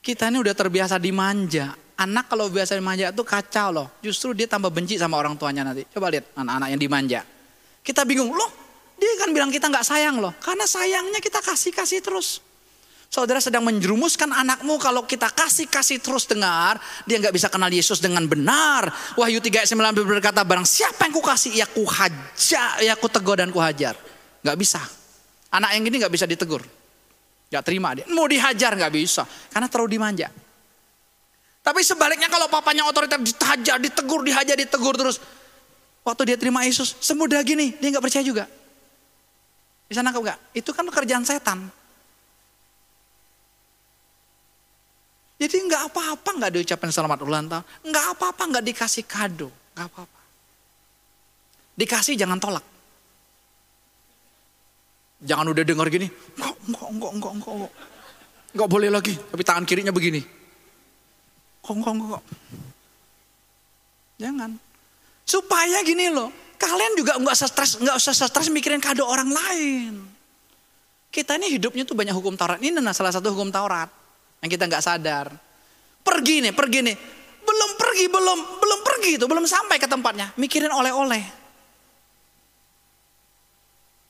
Speaker 2: Kita ini udah terbiasa dimanja. Anak kalau biasa dimanja itu kacau loh. Justru dia tambah benci sama orang tuanya nanti. Coba lihat anak-anak yang dimanja. Kita bingung, loh dia kan bilang kita nggak sayang loh. Karena sayangnya kita kasih-kasih terus. Saudara sedang menjerumuskan anakmu kalau kita kasih-kasih terus dengar. Dia nggak bisa kenal Yesus dengan benar. Wahyu 3 ayat 9 berkata barang siapa yang ku kasih ya ku hajar, ya ku tegur dan ku hajar. Nggak bisa. Anak yang ini nggak bisa ditegur. Nggak terima dia. Mau dihajar nggak bisa. Karena terlalu dimanja. Tapi sebaliknya kalau papanya otoriter dihajar, ditegur, dihajar, ditegur terus. Waktu dia terima Yesus, semudah gini, dia nggak percaya juga. Bisa nangkep nggak? Itu kan pekerjaan setan. Jadi nggak apa-apa nggak diucapin selamat ulang tahun, nggak apa-apa nggak dikasih kado, nggak apa-apa. Dikasih jangan tolak. Jangan udah dengar gini, enggak, enggak, enggak, enggak, enggak. Enggak boleh lagi, tapi tangan kirinya begini. Enggak, enggak, enggak. Jangan. Supaya gini loh, kalian juga enggak usah stres, enggak usah stres mikirin kado orang lain. Kita ini hidupnya tuh banyak hukum Taurat. Ini nah salah satu hukum Taurat yang kita nggak sadar. Pergi nih, pergi nih. Belum pergi, belum belum pergi itu, belum sampai ke tempatnya. Mikirin oleh-oleh.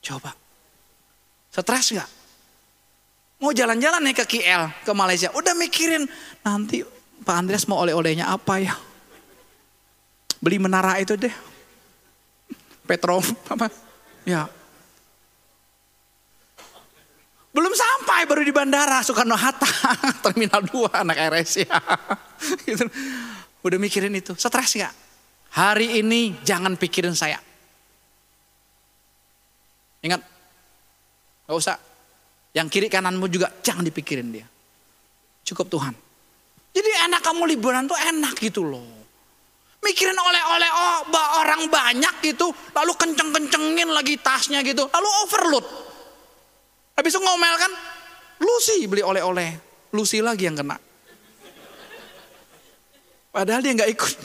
Speaker 2: Coba. Stres nggak? Mau jalan-jalan nih ke KL, ke Malaysia. Udah mikirin nanti Pak Andreas mau oleh-olehnya apa ya? Beli menara itu deh. Petro apa? Ya, belum sampai baru di bandara Soekarno Hatta, Terminal 2 anak RS ya. gitu. Udah mikirin itu, stres gak? Hari ini jangan pikirin saya. Ingat, gak usah. Yang kiri kananmu juga jangan dipikirin dia. Cukup Tuhan. Jadi enak kamu liburan tuh enak gitu loh. Mikirin oleh-oleh oh, orang banyak gitu. Lalu kenceng-kencengin lagi tasnya gitu. Lalu overload. Habis itu ngomel kan, Lucy beli oleh-oleh. Lucy lagi yang kena. Padahal dia nggak ikut.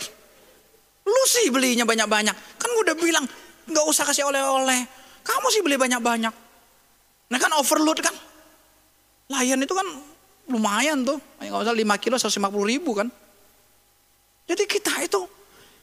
Speaker 2: Lucy belinya banyak-banyak. Kan gue udah bilang, nggak usah kasih oleh-oleh. Kamu sih beli banyak-banyak. Nah kan overload kan. Lion itu kan lumayan tuh. Nggak usah 5 kilo 150 ribu kan. Jadi kita itu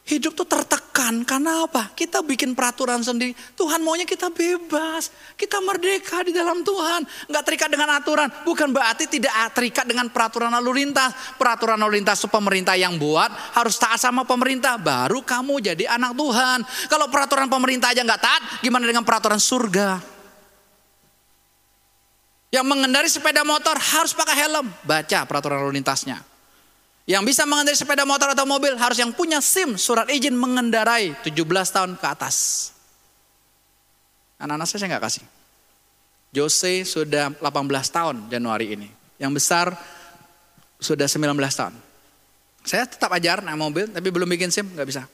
Speaker 2: Hidup tuh tertekan karena apa? Kita bikin peraturan sendiri. Tuhan maunya kita bebas. Kita merdeka di dalam Tuhan. Nggak terikat dengan aturan. Bukan berarti tidak terikat dengan peraturan lalu lintas. Peraturan lalu lintas itu pemerintah yang buat. Harus taat sama pemerintah. Baru kamu jadi anak Tuhan. Kalau peraturan pemerintah aja nggak taat. Gimana dengan peraturan surga? Yang mengendari sepeda motor harus pakai helm. Baca peraturan lalu lintasnya. Yang bisa mengendarai sepeda motor atau mobil harus yang punya SIM, surat izin mengendarai 17 tahun ke atas. Anak-anak saya nggak kasih. Jose sudah 18 tahun Januari ini. Yang besar sudah 19 tahun. Saya tetap ajar naik mobil, tapi belum bikin SIM, nggak bisa.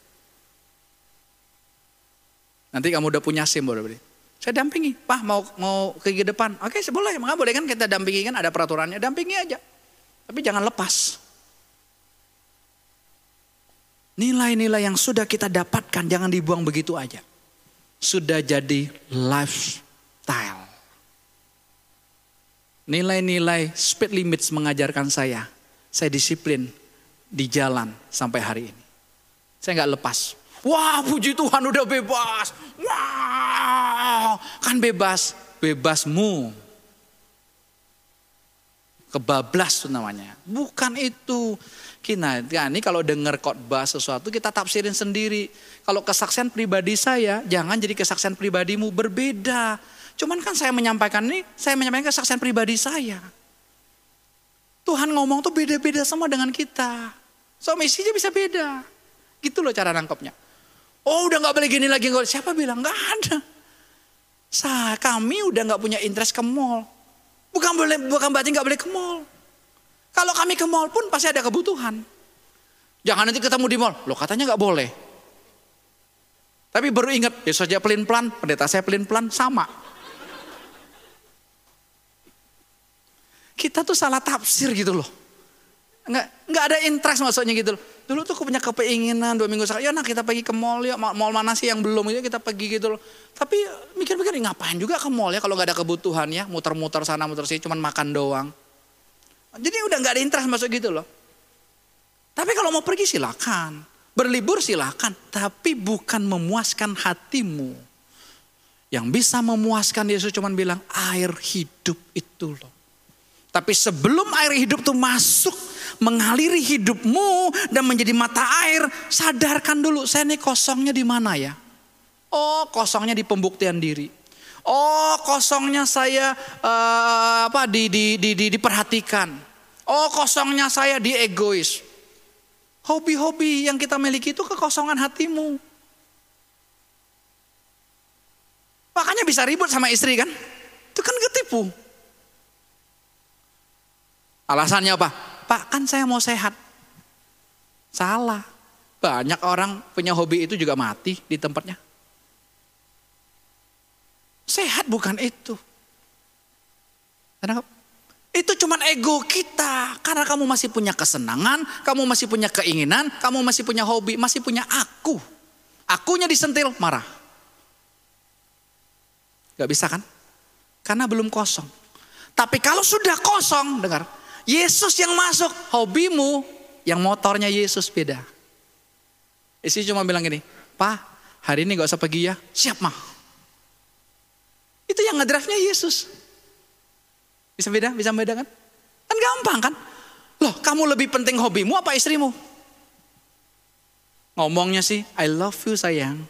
Speaker 2: Nanti kamu udah punya SIM baru beli. Saya dampingi, Pak mau mau ke depan. Oke, boleh, maka boleh kan kita dampingi kan ada peraturannya, dampingi aja. Tapi jangan lepas. Nilai-nilai yang sudah kita dapatkan jangan dibuang begitu aja. Sudah jadi lifestyle. Nilai-nilai speed limits mengajarkan saya. Saya disiplin di jalan sampai hari ini. Saya nggak lepas. Wah puji Tuhan udah bebas. Wah kan bebas. Bebasmu. Kebablas itu namanya. Bukan itu. Kita ya, ini kalau dengar khotbah sesuatu kita tafsirin sendiri. Kalau kesaksian pribadi saya, jangan jadi kesaksian pribadimu berbeda. Cuman kan saya menyampaikan ini, saya menyampaikan kesaksian pribadi saya. Tuhan ngomong tuh beda-beda sama dengan kita. So misinya bisa beda. Gitu loh cara nangkepnya. Oh udah gak boleh gini lagi. Siapa bilang? Gak ada. Sa, kami udah gak punya interest ke mall. Bukan boleh, bukan berarti gak boleh ke mall. Kalau kami ke mall pun pasti ada kebutuhan. Jangan nanti ketemu di mall. Loh katanya nggak boleh. Tapi baru ingat, ya saja pelin pelan, pendeta saya pelin pelan sama. Kita tuh salah tafsir gitu loh. Nggak, nggak ada interest maksudnya gitu loh. Dulu tuh aku punya keinginan dua minggu sekali, ya nah kita pergi ke mall ya, mall mana sih yang belum ya kita pergi gitu loh. Tapi mikir-mikir ngapain juga ke mall ya kalau nggak ada kebutuhan ya, muter-muter sana muter sini, cuman makan doang. Jadi udah nggak ada interest masuk gitu loh. Tapi kalau mau pergi silakan. Berlibur silakan. Tapi bukan memuaskan hatimu. Yang bisa memuaskan Yesus cuma bilang air hidup itu loh. Tapi sebelum air hidup itu masuk mengaliri hidupmu dan menjadi mata air, sadarkan dulu saya ini kosongnya di mana ya? Oh, kosongnya di pembuktian diri. Oh, kosongnya saya uh, apa di, di, di, di diperhatikan. Oh, kosongnya saya di egois. Hobi-hobi yang kita miliki itu kekosongan hatimu. Makanya bisa ribut sama istri kan? Itu kan ketipu. Alasannya apa? Pak kan saya mau sehat. Salah. Banyak orang punya hobi itu juga mati di tempatnya. Sehat bukan itu. Kenapa? Itu cuma ego kita. Karena kamu masih punya kesenangan, kamu masih punya keinginan, kamu masih punya hobi, masih punya aku. Akunya disentil, marah. Gak bisa kan? Karena belum kosong. Tapi kalau sudah kosong, dengar. Yesus yang masuk, hobimu, yang motornya Yesus beda. Isi cuma bilang gini, Pak, hari ini gak usah pergi ya. Siap mah. Itu yang ngedrive-nya Yesus. Bisa beda? Bisa beda kan? Kan gampang kan? Loh kamu lebih penting hobimu apa istrimu? Ngomongnya sih, I love you sayang.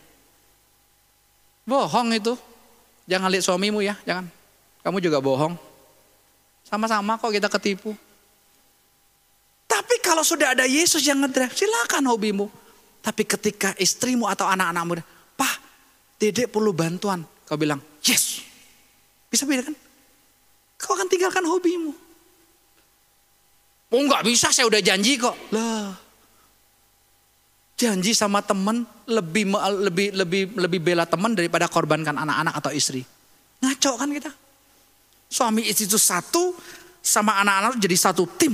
Speaker 2: Bohong itu. Jangan lihat suamimu ya, jangan. Kamu juga bohong. Sama-sama kok kita ketipu. Tapi kalau sudah ada Yesus yang ngedrive, silakan hobimu. Tapi ketika istrimu atau anak-anakmu, Pak, dedek perlu bantuan. Kau bilang, yes. Bisa beda kan? Kau akan tinggalkan hobimu. Oh nggak bisa, saya udah janji kok. Lah, janji sama teman lebih lebih lebih lebih bela teman daripada korbankan anak-anak atau istri. Ngaco kan kita? Suami istri itu satu sama anak-anak jadi satu tim,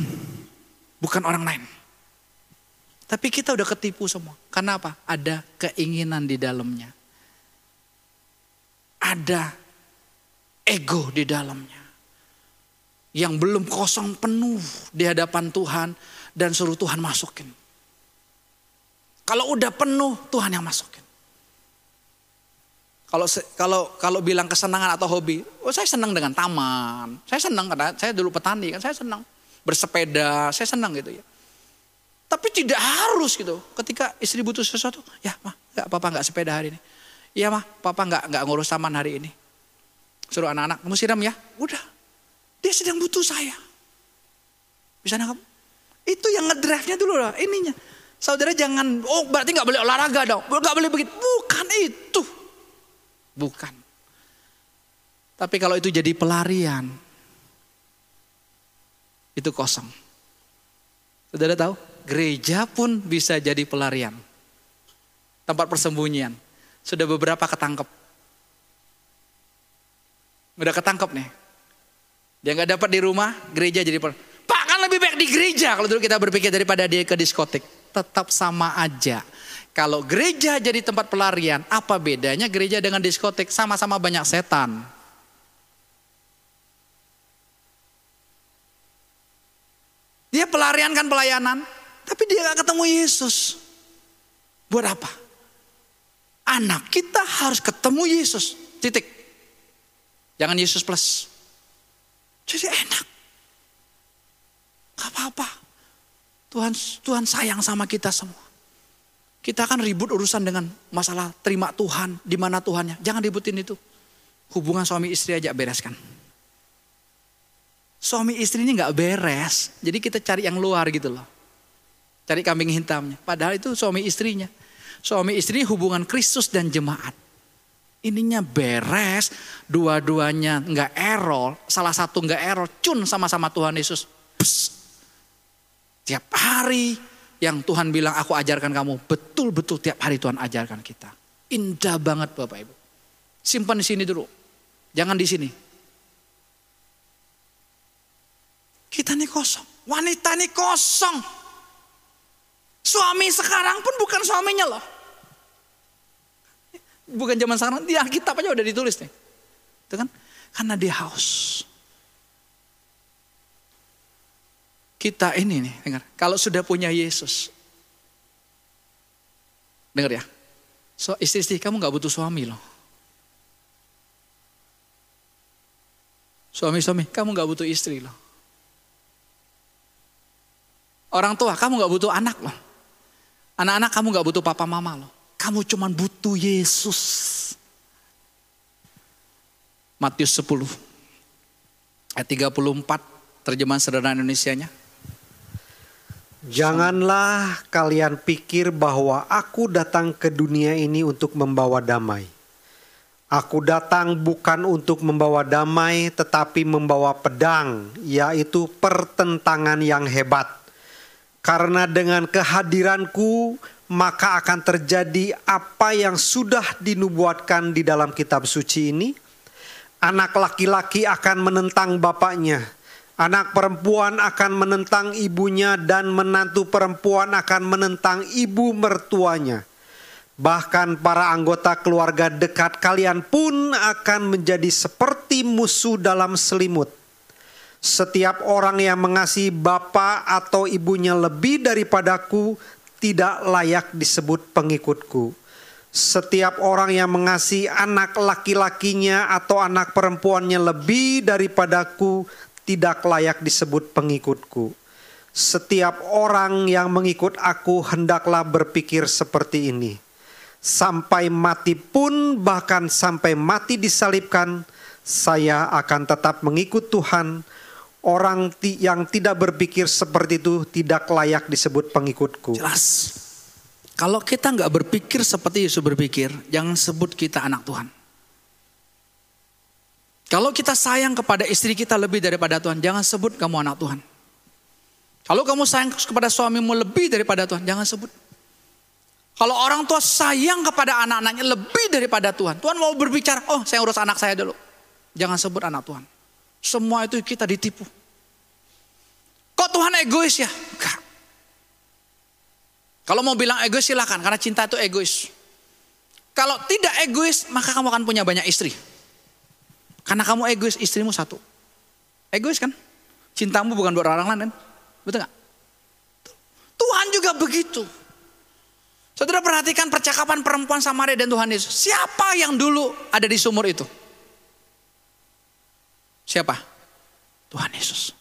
Speaker 2: bukan orang lain. Tapi kita udah ketipu semua. Karena apa? Ada keinginan di dalamnya. Ada ego di dalamnya yang belum kosong penuh di hadapan Tuhan dan suruh Tuhan masukin. Kalau udah penuh Tuhan yang masukin. Kalau kalau kalau bilang kesenangan atau hobi, oh saya senang dengan taman. Saya senang karena saya dulu petani kan saya senang bersepeda, saya senang gitu ya. Tapi tidak harus gitu. Ketika istri butuh sesuatu, ya mah, nggak papa nggak sepeda hari ini. Iya mah, papa nggak nggak ngurus taman hari ini. Suruh anak-anak, kamu siram ya. Udah, dia sedang butuh saya. Bisa nangkap? Itu yang ngedrive-nya dulu lah, ininya. Saudara jangan, oh berarti nggak boleh olahraga dong. Nggak boleh begitu. Bukan itu. Bukan. Tapi kalau itu jadi pelarian, itu kosong. Saudara tahu? Gereja pun bisa jadi pelarian. Tempat persembunyian. Sudah beberapa ketangkep. Udah ketangkep nih. Dia nggak dapat di rumah, gereja jadi per. Pak kan lebih baik di gereja kalau dulu kita berpikir daripada dia ke diskotik. Tetap sama aja. Kalau gereja jadi tempat pelarian, apa bedanya gereja dengan diskotik? Sama-sama banyak setan. Dia pelarian kan pelayanan, tapi dia gak ketemu Yesus. Buat apa? Anak kita harus ketemu Yesus. Titik. Jangan Yesus plus. Jadi enak. Gak apa-apa. Tuhan Tuhan sayang sama kita semua. Kita akan ribut urusan dengan masalah terima Tuhan, di mana Tuhannya. Jangan ributin itu. Hubungan suami istri aja bereskan. Suami istri ini nggak beres, jadi kita cari yang luar gitu loh. Cari kambing hitamnya. Padahal itu suami istrinya. Suami istri hubungan Kristus dan jemaat ininya beres, dua-duanya nggak error, salah satu nggak error, cun sama-sama Tuhan Yesus. Psst. Tiap hari yang Tuhan bilang aku ajarkan kamu, betul-betul tiap hari Tuhan ajarkan kita. Indah banget Bapak Ibu. Simpan di sini dulu. Jangan di sini. Kita nih kosong. Wanita nih kosong. Suami sekarang pun bukan suaminya loh. Bukan zaman sekarang, di Alkitab aja udah ditulis nih. Itu kan? Karena dia haus. Kita ini nih, dengar. Kalau sudah punya Yesus. Dengar ya. So, istri-istri kamu gak butuh suami loh. Suami-suami, kamu gak butuh istri loh. Orang tua, kamu gak butuh anak loh. Anak-anak kamu gak butuh papa mama loh. Kamu cuma butuh Yesus. Matius 10 ayat 34 terjemahan sederhana Indonesia-nya.
Speaker 3: Janganlah kalian pikir bahwa aku datang ke dunia ini untuk membawa damai. Aku datang bukan untuk membawa damai, tetapi membawa pedang, yaitu pertentangan yang hebat. Karena dengan kehadiranku, maka akan terjadi apa yang sudah dinubuatkan di dalam kitab suci ini. Anak laki-laki akan menentang bapaknya, anak perempuan akan menentang ibunya, dan menantu perempuan akan menentang ibu mertuanya. Bahkan para anggota keluarga dekat kalian pun akan menjadi seperti musuh dalam selimut. Setiap orang yang mengasihi bapak atau ibunya lebih daripadaku tidak layak disebut pengikutku. Setiap orang yang mengasihi anak laki-lakinya atau anak perempuannya lebih daripadaku tidak layak disebut pengikutku. Setiap orang yang mengikut aku hendaklah berpikir seperti ini. Sampai mati pun bahkan sampai mati disalibkan saya akan tetap mengikut Tuhan. Orang yang tidak berpikir seperti itu tidak layak disebut pengikutku.
Speaker 2: Jelas. Kalau kita nggak berpikir seperti Yesus berpikir jangan sebut kita anak Tuhan kalau kita sayang kepada istri kita lebih daripada Tuhan jangan sebut kamu anak Tuhan kalau kamu sayang kepada suamimu lebih daripada Tuhan jangan sebut kalau orang tua sayang kepada anak-anaknya lebih daripada Tuhan. Tuhan mau berbicara, oh saya urus anak saya dulu. Jangan sebut anak Tuhan. Semua itu kita ditipu. Kok Tuhan egois ya? Enggak. Kalau mau bilang egois silakan, karena cinta itu egois. Kalau tidak egois, maka kamu akan punya banyak istri. Karena kamu egois, istrimu satu. Egois kan? Cintamu bukan buat orang lain kan? Betul nggak? Tuhan juga begitu. Saudara perhatikan percakapan perempuan Samaria dan Tuhan Yesus. Siapa yang dulu ada di sumur itu? Siapa? Tuhan Yesus.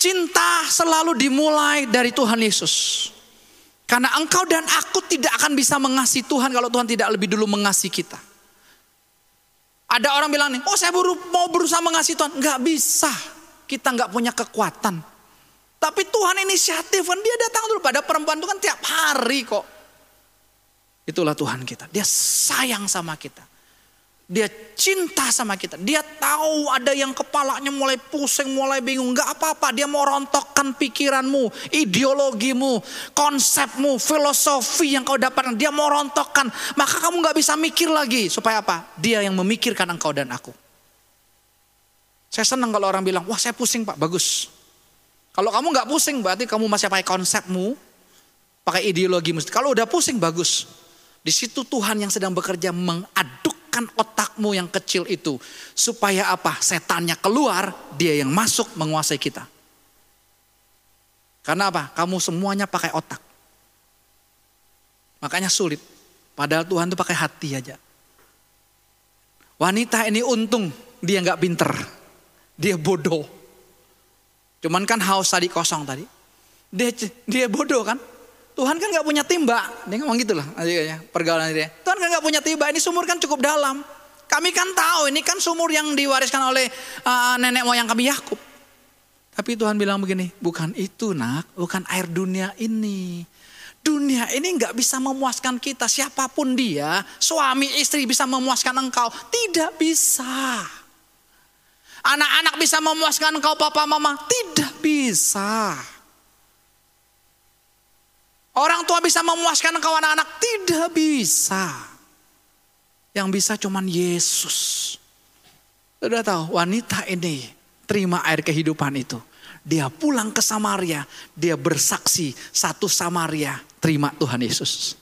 Speaker 2: Cinta selalu dimulai dari Tuhan Yesus. Karena engkau dan aku tidak akan bisa mengasihi Tuhan kalau Tuhan tidak lebih dulu mengasihi kita. Ada orang bilang nih, oh saya buru, mau berusaha mengasihi Tuhan. Enggak bisa, kita enggak punya kekuatan. Tapi Tuhan inisiatif dia datang dulu pada perempuan itu kan tiap hari kok. Itulah Tuhan kita. Dia sayang sama kita. Dia cinta sama kita. Dia tahu ada yang kepalanya mulai pusing, mulai bingung. Gak apa-apa, dia mau rontokkan pikiranmu, ideologimu, konsepmu, filosofi yang kau dapatkan. Dia mau rontokkan. Maka kamu gak bisa mikir lagi. Supaya apa? Dia yang memikirkan engkau dan aku. Saya senang kalau orang bilang, wah saya pusing pak, bagus. Kalau kamu nggak pusing berarti kamu masih pakai konsepmu, pakai ideologimu. Kalau udah pusing bagus. Di situ Tuhan yang sedang bekerja mengadukkan otakmu yang kecil itu. Supaya apa? Setannya keluar, dia yang masuk menguasai kita. Karena apa? Kamu semuanya pakai otak. Makanya sulit. Padahal Tuhan itu pakai hati aja. Wanita ini untung dia nggak pinter. Dia bodoh. Cuman kan haus tadi kosong tadi. Dia, dia bodoh kan. Tuhan kan gak punya timba. Dia ngomong gitu lah. Pergaulan dia. Tuhan kan gak punya timba. Ini sumur kan cukup dalam. Kami kan tahu ini kan sumur yang diwariskan oleh uh, nenek moyang kami Yakub. Tapi Tuhan bilang begini, bukan itu nak, bukan air dunia ini. Dunia ini nggak bisa memuaskan kita, siapa pun dia, suami istri bisa memuaskan engkau, tidak bisa. Anak-anak bisa memuaskan engkau papa mama? Tidak bisa. Orang tua bisa memuaskan engkau anak-anak? Tidak bisa. Yang bisa cuman Yesus. Sudah tahu wanita ini terima air kehidupan itu. Dia pulang ke Samaria, dia bersaksi satu Samaria terima Tuhan Yesus.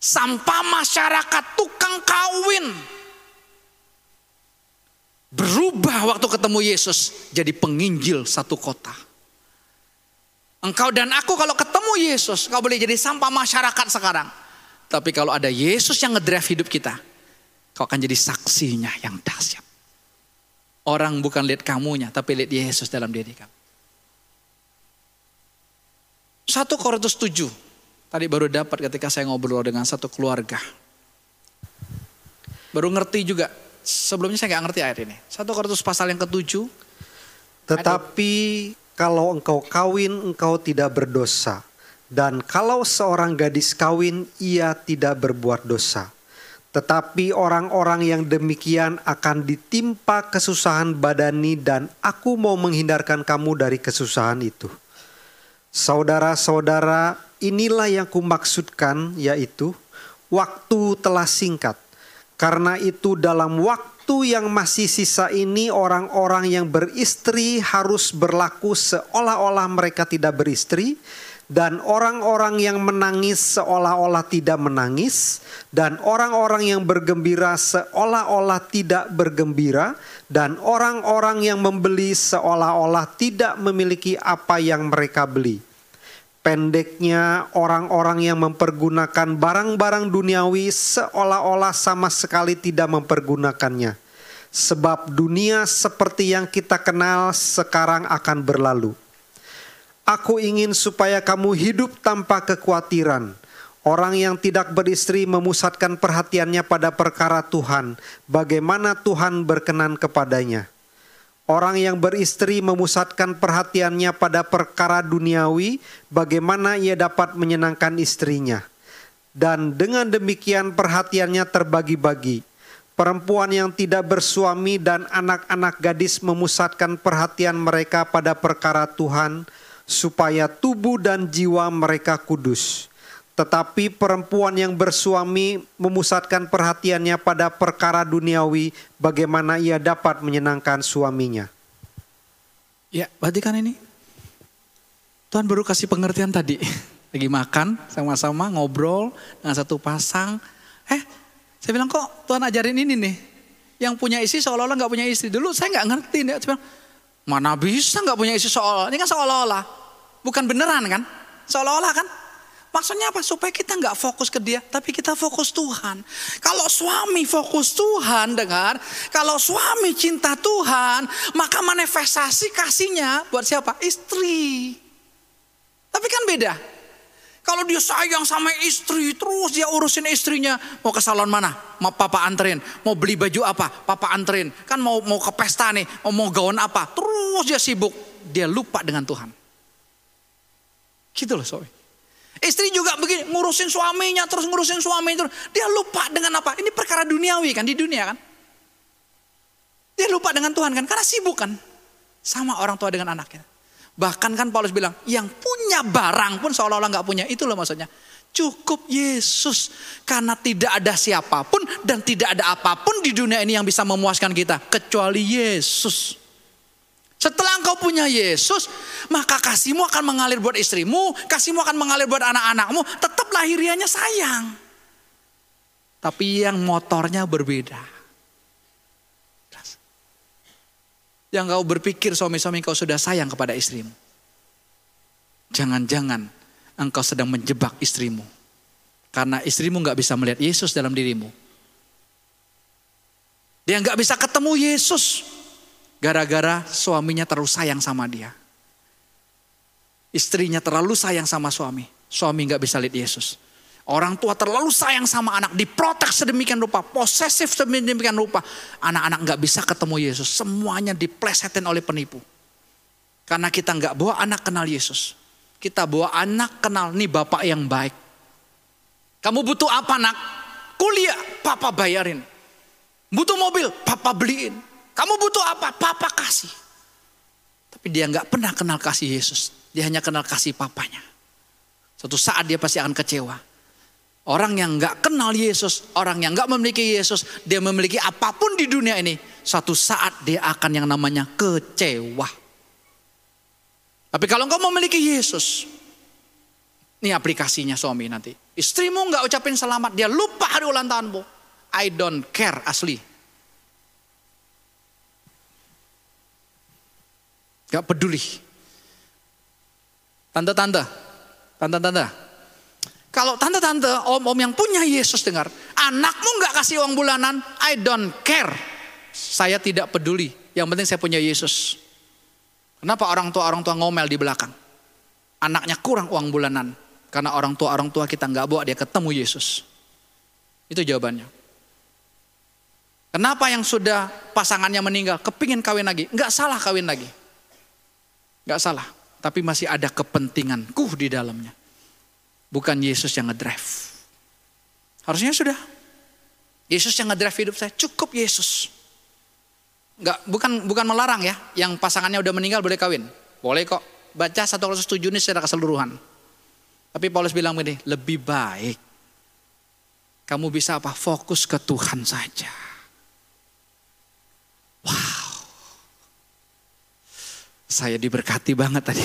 Speaker 2: Sampah masyarakat tukang kawin berubah waktu ketemu Yesus jadi penginjil satu kota. Engkau dan aku kalau ketemu Yesus, kau boleh jadi sampah masyarakat sekarang. Tapi kalau ada Yesus yang ngedrive hidup kita, kau akan jadi saksinya yang dahsyat. Orang bukan lihat kamunya, tapi lihat Yesus dalam diri kamu. Satu Korintus 7. Tadi baru dapat ketika saya ngobrol dengan satu keluarga. Baru ngerti juga. Sebelumnya saya nggak ngerti ayat ini. Satu Korintus pasal yang ketujuh.
Speaker 3: Tetapi kalau engkau kawin engkau tidak berdosa. Dan kalau seorang gadis kawin ia tidak berbuat dosa. Tetapi orang-orang yang demikian akan ditimpa kesusahan badani dan aku mau menghindarkan kamu dari kesusahan itu. Saudara-saudara, inilah yang kumaksudkan yaitu waktu telah singkat. Karena itu dalam waktu waktu yang masih sisa ini orang-orang yang beristri harus berlaku seolah-olah mereka tidak beristri dan orang-orang yang menangis seolah-olah tidak menangis dan orang-orang yang bergembira seolah-olah tidak bergembira dan orang-orang yang membeli seolah-olah tidak memiliki apa yang mereka beli pendeknya orang-orang yang mempergunakan barang-barang duniawi seolah-olah sama sekali tidak mempergunakannya. Sebab dunia seperti yang kita kenal sekarang akan berlalu. Aku ingin supaya kamu hidup tanpa kekhawatiran. Orang yang tidak beristri memusatkan perhatiannya pada perkara Tuhan, bagaimana Tuhan berkenan kepadanya. Orang yang beristri memusatkan perhatiannya pada perkara duniawi, bagaimana ia dapat menyenangkan istrinya. Dan dengan demikian perhatiannya terbagi-bagi. Perempuan yang tidak bersuami dan anak-anak gadis memusatkan perhatian mereka pada perkara Tuhan, supaya tubuh dan jiwa mereka kudus. Tetapi perempuan yang bersuami memusatkan perhatiannya pada perkara duniawi, bagaimana ia dapat menyenangkan suaminya.
Speaker 2: Ya, berarti kan ini. Tuhan baru kasih pengertian tadi. Lagi makan sama-sama ngobrol dengan satu pasang. Eh, saya bilang kok Tuhan ajarin ini nih. Yang punya istri seolah-olah nggak punya istri. Dulu saya nggak ngerti. Nih. Saya bilang, mana bisa nggak punya istri seolah-olah. Ini kan seolah-olah. Bukan beneran kan? Seolah-olah kan? Maksudnya apa? Supaya kita nggak fokus ke dia, tapi kita fokus Tuhan. Kalau suami fokus Tuhan, dengar. Kalau suami cinta Tuhan, maka manifestasi kasihnya buat siapa? Istri. Tapi kan beda. Kalau dia sayang sama istri, terus dia urusin istrinya. Mau ke salon mana? Mau papa anterin. Mau beli baju apa? Papa anterin. Kan mau mau ke pesta nih, mau, gaun apa? Terus dia sibuk. Dia lupa dengan Tuhan. Gitu loh suami. Istri juga begini, ngurusin suaminya, terus ngurusin suaminya. Terus. Dia lupa dengan apa? Ini perkara duniawi kan, di dunia kan. Dia lupa dengan Tuhan kan, karena sibuk kan. Sama orang tua dengan anaknya. Bahkan kan Paulus bilang, yang punya barang pun seolah-olah nggak punya. Itu loh maksudnya. Cukup Yesus. Karena tidak ada siapa pun dan tidak ada apa pun di dunia ini yang bisa memuaskan kita. Kecuali Yesus. Setelah engkau punya Yesus, maka kasihmu akan mengalir buat istrimu, kasihmu akan mengalir buat anak-anakmu, tetap lahirianya sayang. Tapi yang motornya berbeda. Yang kau berpikir suami-suami kau sudah sayang kepada istrimu. Jangan-jangan engkau sedang menjebak istrimu. Karena istrimu nggak bisa melihat Yesus dalam dirimu. Dia nggak bisa ketemu Yesus Gara-gara suaminya terlalu sayang sama dia. Istrinya terlalu sayang sama suami. Suami nggak bisa lihat Yesus. Orang tua terlalu sayang sama anak, diprotek sedemikian rupa, posesif sedemikian rupa. Anak-anak nggak bisa ketemu Yesus, semuanya diplesetin oleh penipu. Karena kita nggak bawa anak kenal Yesus. Kita bawa anak kenal nih bapak yang baik. Kamu butuh apa nak? Kuliah, papa bayarin. Butuh mobil, papa beliin. Kamu butuh apa? Papa kasih. Tapi dia nggak pernah kenal kasih Yesus. Dia hanya kenal kasih papanya. Suatu saat dia pasti akan kecewa. Orang yang nggak kenal Yesus, orang yang nggak memiliki Yesus, dia memiliki apa pun di dunia ini. Suatu saat dia akan yang namanya kecewa. Tapi kalau engkau memiliki Yesus, ini aplikasinya suami nanti. Istrimu nggak ucapin selamat, dia lupa hari ulang tahunmu. I don't care asli. Gak peduli. Tante-tante, tante-tante. Kalau tante-tante, om-om yang punya Yesus dengar, anakmu gak kasih uang bulanan, I don't care. Saya tidak peduli. Yang penting saya punya Yesus. Kenapa orang tua-orang tua ngomel di belakang? Anaknya kurang uang bulanan. Karena orang tua-orang tua kita nggak bawa dia ketemu Yesus. Itu jawabannya. Kenapa yang sudah pasangannya meninggal, kepingin kawin lagi? Nggak salah kawin lagi. Nggak salah. Tapi masih ada kepentinganku di dalamnya. Bukan Yesus yang ngedrive. Harusnya sudah. Yesus yang ngedrive hidup saya. Cukup Yesus. Nggak, bukan bukan melarang ya. Yang pasangannya udah meninggal boleh kawin. Boleh kok. Baca satu Korintus 7 ini secara keseluruhan. Tapi Paulus bilang begini, lebih baik kamu bisa apa? Fokus ke Tuhan saja. Wow. Saya diberkati banget tadi.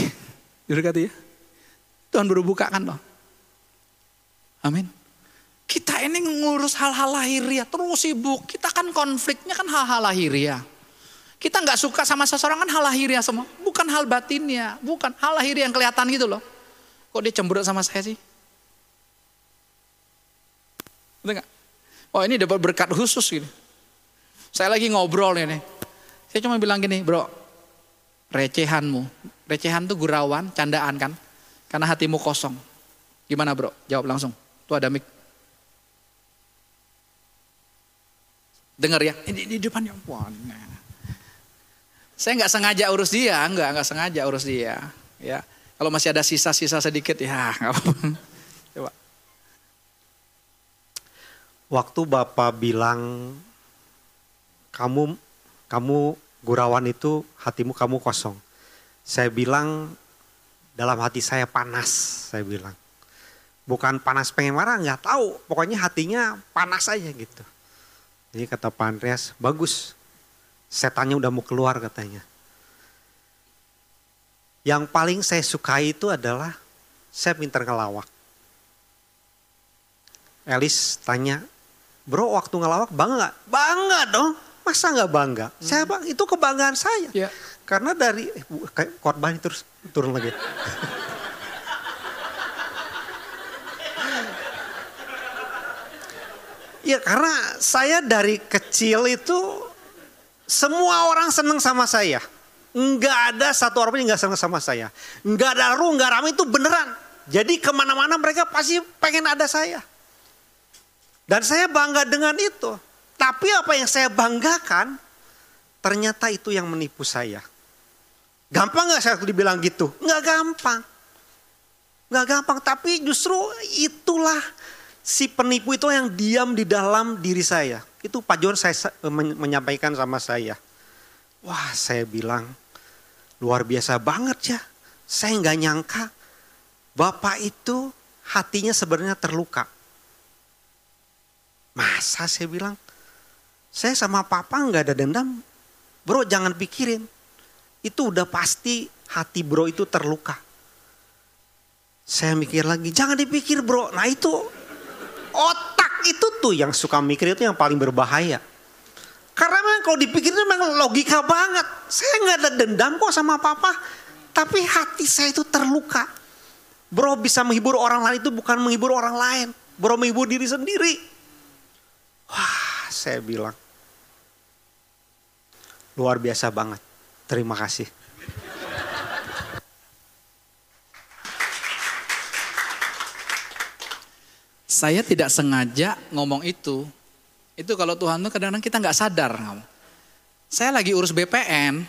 Speaker 2: Diberkati ya? Tuhan baru buka kan loh. Amin. Kita ini ngurus hal-hal lahiriah terus sibuk. Kita kan konfliknya kan hal-hal lahiriah. Kita nggak suka sama seseorang kan hal lahiriah semua. Bukan hal batinnya. Bukan hal lahiriah yang kelihatan gitu loh. Kok dia cemberut sama saya sih? Betul gak? Oh ini dapat berkat khusus gitu. Saya lagi ngobrol ini. Saya cuma bilang gini, bro, recehanmu. Recehan tuh gurauan, candaan kan. Karena hatimu kosong. Gimana bro? Jawab langsung. Tuh ada mic. Dengar ya, di, di depannya. Wah, nah. Saya nggak sengaja urus dia, nggak nggak sengaja urus dia. Ya, kalau masih ada sisa-sisa sedikit ya nggak apa-apa. Coba.
Speaker 3: Waktu Bapak bilang kamu kamu gurawan itu hatimu kamu kosong. Saya bilang dalam hati saya panas, saya bilang. Bukan panas pengen marah, nggak tahu. Pokoknya hatinya panas aja gitu. Jadi kata Pak Andreas, bagus. Setannya udah mau keluar katanya. Yang paling saya sukai itu adalah saya pintar ngelawak. Elis tanya, bro waktu ngelawak bangga gak? Bangga dong, masa gak bangga? Hmm. Saya bang, itu kebanggaan saya. Ya. Karena dari, eh, kayak korban terus turun lagi. ya karena saya dari kecil itu semua orang seneng sama saya. Enggak ada satu orang pun yang gak senang sama saya. Enggak ada ru, enggak ramai itu beneran. Jadi ke mana-mana mereka pasti pengen ada saya. Dan saya bangga dengan itu. Tapi apa yang saya banggakan, ternyata itu yang menipu saya. Gampang gak saya dibilang gitu? Enggak gampang. Enggak gampang, tapi justru itulah si penipu itu yang diam di dalam diri saya. Itu Pak John saya menyampaikan sama saya. Wah saya bilang luar biasa banget ya. Saya nggak nyangka Bapak itu hatinya sebenarnya terluka. Masa saya bilang, saya sama papa nggak ada dendam. Bro jangan pikirin. Itu udah pasti hati bro itu terluka. Saya mikir lagi, jangan dipikir bro. Nah itu otak itu tuh yang suka mikir itu yang paling berbahaya. Karena memang kalau dipikir itu memang logika banget. Saya nggak ada dendam kok sama papa. Tapi hati saya itu terluka. Bro bisa menghibur orang lain itu bukan menghibur orang lain. Bro menghibur diri sendiri. Wah saya bilang. Luar biasa banget. Terima kasih.
Speaker 2: Saya tidak sengaja ngomong itu itu kalau Tuhan tuh kadang-kadang kita nggak sadar. Saya lagi urus BPN,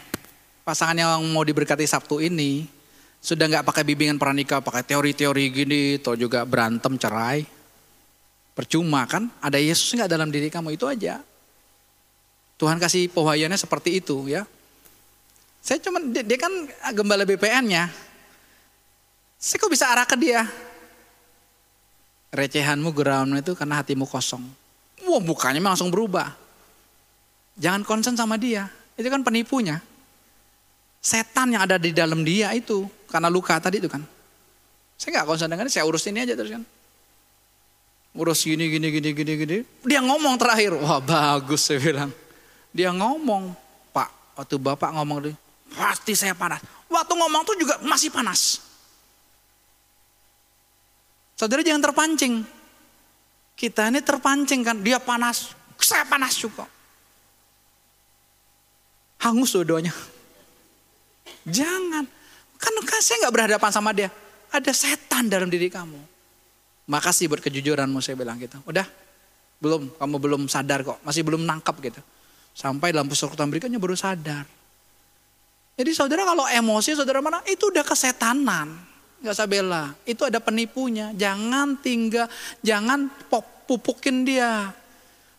Speaker 2: pasangan yang mau diberkati Sabtu ini, sudah nggak pakai bimbingan pranikah, pakai teori-teori gini, atau juga berantem cerai. Percuma kan, ada Yesus nggak dalam diri kamu itu aja. Tuhan kasih pewahyuannya seperti itu ya. Saya cuma dia, dia kan gembala BPN-nya. Saya kok bisa arah ke dia? Recehanmu ground itu karena hatimu kosong. Wah mukanya langsung berubah. Jangan concern sama dia. Itu kan penipunya. Setan yang ada di dalam dia itu. Karena luka tadi itu kan. Saya gak concern dengan ini, saya urus ini aja terus kan. Urus gini, gini, gini, gini, gini. Dia ngomong terakhir, wah bagus saya bilang. Dia ngomong, Pak, waktu Bapak ngomong, Pasti saya panas. Waktu ngomong tuh juga masih panas. Saudara jangan terpancing. Kita ini terpancing kan, dia panas, saya panas juga. Hangus dua-duanya. Jangan. Kan, kan saya nggak berhadapan sama dia. Ada setan dalam diri kamu. Makasih buat kejujuranmu saya bilang gitu. Udah, belum, kamu belum sadar kok. Masih belum nangkap gitu. Sampai dalam peserta berikutnya baru sadar. Jadi saudara kalau emosi saudara mana itu udah kesetanan. Gak usah bela. Itu ada penipunya. Jangan tinggal, jangan pupukin dia.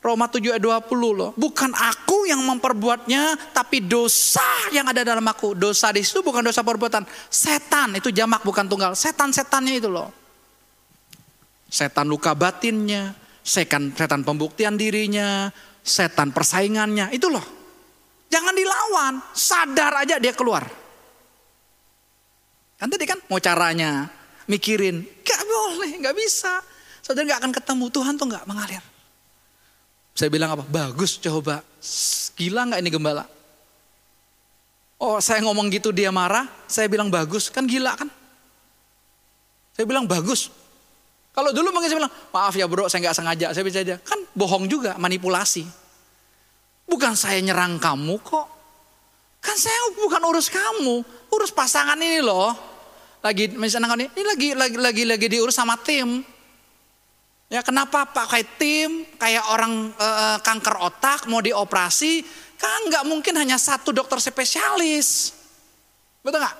Speaker 2: Roma 7 ayat 20 loh. Bukan aku yang memperbuatnya, tapi dosa yang ada dalam aku. Dosa di situ bukan dosa perbuatan. Setan, itu jamak bukan tunggal. Setan-setannya itu loh. Setan luka batinnya, setan, setan pembuktian dirinya, setan persaingannya, itu loh. Jangan dilawan, sadar aja dia keluar. Kan tadi kan mau caranya, mikirin, gak boleh, gak bisa. Saudara gak akan ketemu, Tuhan tuh gak mengalir. Saya bilang apa? Bagus coba. Gila nggak ini gembala? Oh saya ngomong gitu dia marah, saya bilang bagus. Kan gila kan? Saya bilang bagus. Kalau dulu mungkin saya bilang, maaf ya bro saya nggak sengaja. Saya bisa aja. Kan bohong juga, manipulasi. Bukan saya nyerang kamu kok. Kan saya bukan urus kamu. Urus pasangan ini loh. Lagi misalnya ini lagi lagi lagi lagi diurus sama tim. Ya kenapa pakai tim kayak orang e, kanker otak mau dioperasi kan nggak mungkin hanya satu dokter spesialis, betul nggak?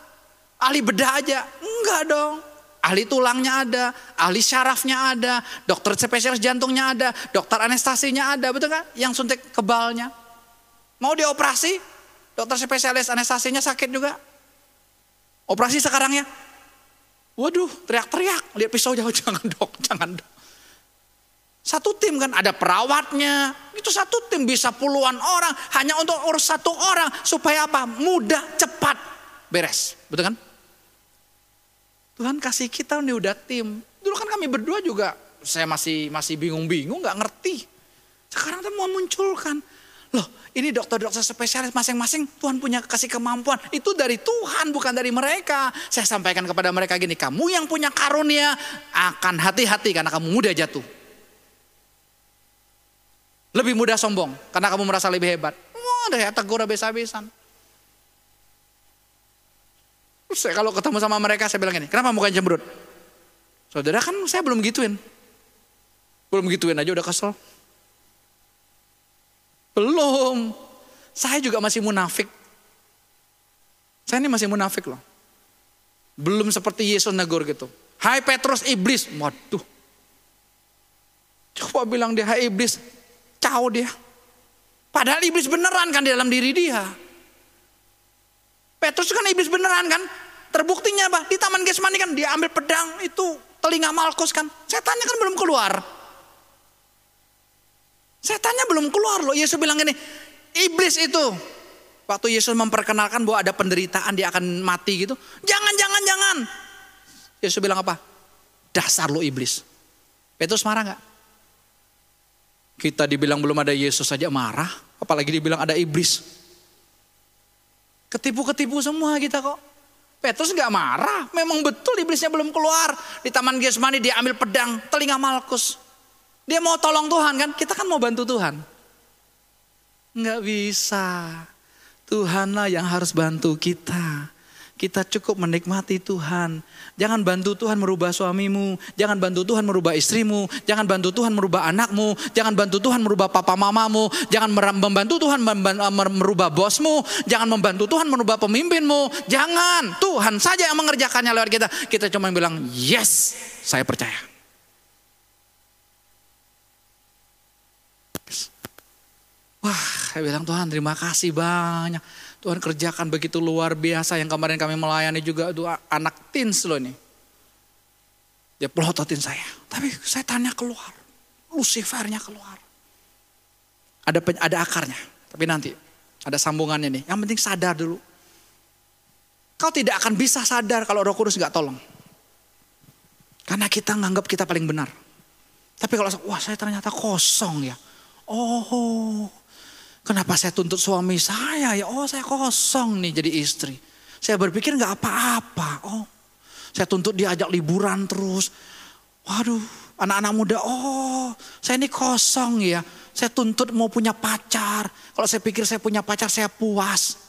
Speaker 2: Ahli bedah aja, enggak dong. Ahli tulangnya ada, ahli syarafnya ada, dokter spesialis jantungnya ada, dokter anestasinya ada, betul nggak? Yang suntik kebalnya. Mau dioperasi, dokter spesialis anestasinya sakit juga. Operasi sekarang ya. Waduh, teriak-teriak, lihat pisau jauh, jangan dok, jangan dok. Satu tim kan ada perawatnya. Itu satu tim bisa puluhan orang. Hanya untuk urus satu orang. Supaya apa? Mudah, cepat, beres. Betul kan? Tuhan kasih kita nih udah tim. Dulu kan kami berdua juga. Saya masih masih bingung-bingung gak ngerti. Sekarang kita mau munculkan. Loh ini dokter-dokter spesialis masing-masing Tuhan punya kasih kemampuan. Itu dari Tuhan bukan dari mereka. Saya sampaikan kepada mereka gini. Kamu yang punya karunia akan hati-hati karena kamu mudah jatuh. Lebih mudah sombong karena kamu merasa lebih hebat. Wah, ya tegur habis-habisan. Saya kalau ketemu sama mereka saya bilang ini, kenapa mukanya cemberut? Saudara kan saya belum gituin. Belum gituin aja udah kesel. Belum. Saya juga masih munafik. Saya ini masih munafik loh. Belum seperti Yesus negur gitu. Hai Petrus iblis. Waduh. Coba bilang dia, hai iblis, Kacau dia. Padahal iblis beneran kan di dalam diri dia. Petrus kan iblis beneran kan. Terbuktinya apa? Di Taman Gesmani kan dia ambil pedang itu telinga Malkus kan. Setannya kan belum keluar. Setannya belum keluar loh. Yesus bilang ini, iblis itu. Waktu Yesus memperkenalkan bahwa ada penderitaan dia akan mati gitu. Jangan, jangan, jangan. Yesus bilang apa? Dasar lo iblis. Petrus marah nggak? Kita dibilang belum ada Yesus saja marah, apalagi dibilang ada iblis. Ketipu-ketipu semua kita kok. Petrus nggak marah, memang betul iblisnya belum keluar. Di Taman Gesmani dia ambil pedang, telinga Malkus. Dia mau tolong Tuhan kan, kita kan mau bantu Tuhan. Nggak bisa. Tuhanlah yang harus bantu kita. Kita cukup menikmati Tuhan. Jangan bantu Tuhan merubah suamimu. Jangan bantu Tuhan merubah istrimu. Jangan bantu Tuhan merubah anakmu. Jangan bantu Tuhan merubah papa mamamu. Jangan membantu Tuhan merubah bosmu. Jangan membantu Tuhan merubah pemimpinmu. Jangan. Tuhan saja yang mengerjakannya lewat kita. Kita cuma bilang, yes, saya percaya. Wah, saya bilang Tuhan terima kasih banyak. Tuhan kerjakan begitu luar biasa yang kemarin kami melayani juga itu anak teens loh ini. Dia pelototin saya. Tapi saya tanya keluar. Lucifernya keluar. Ada ada akarnya. Tapi nanti ada sambungannya nih. Yang penting sadar dulu. Kau tidak akan bisa sadar kalau roh kudus gak tolong. Karena kita nganggap kita paling benar. Tapi kalau wah saya ternyata kosong ya. Oh Kenapa saya tuntut suami saya ya? Oh saya kosong nih jadi istri. Saya berpikir nggak apa-apa. Oh saya tuntut dia ajak liburan terus. Waduh anak-anak muda oh saya ini kosong ya. Saya tuntut mau punya pacar. Kalau saya pikir saya punya pacar saya puas.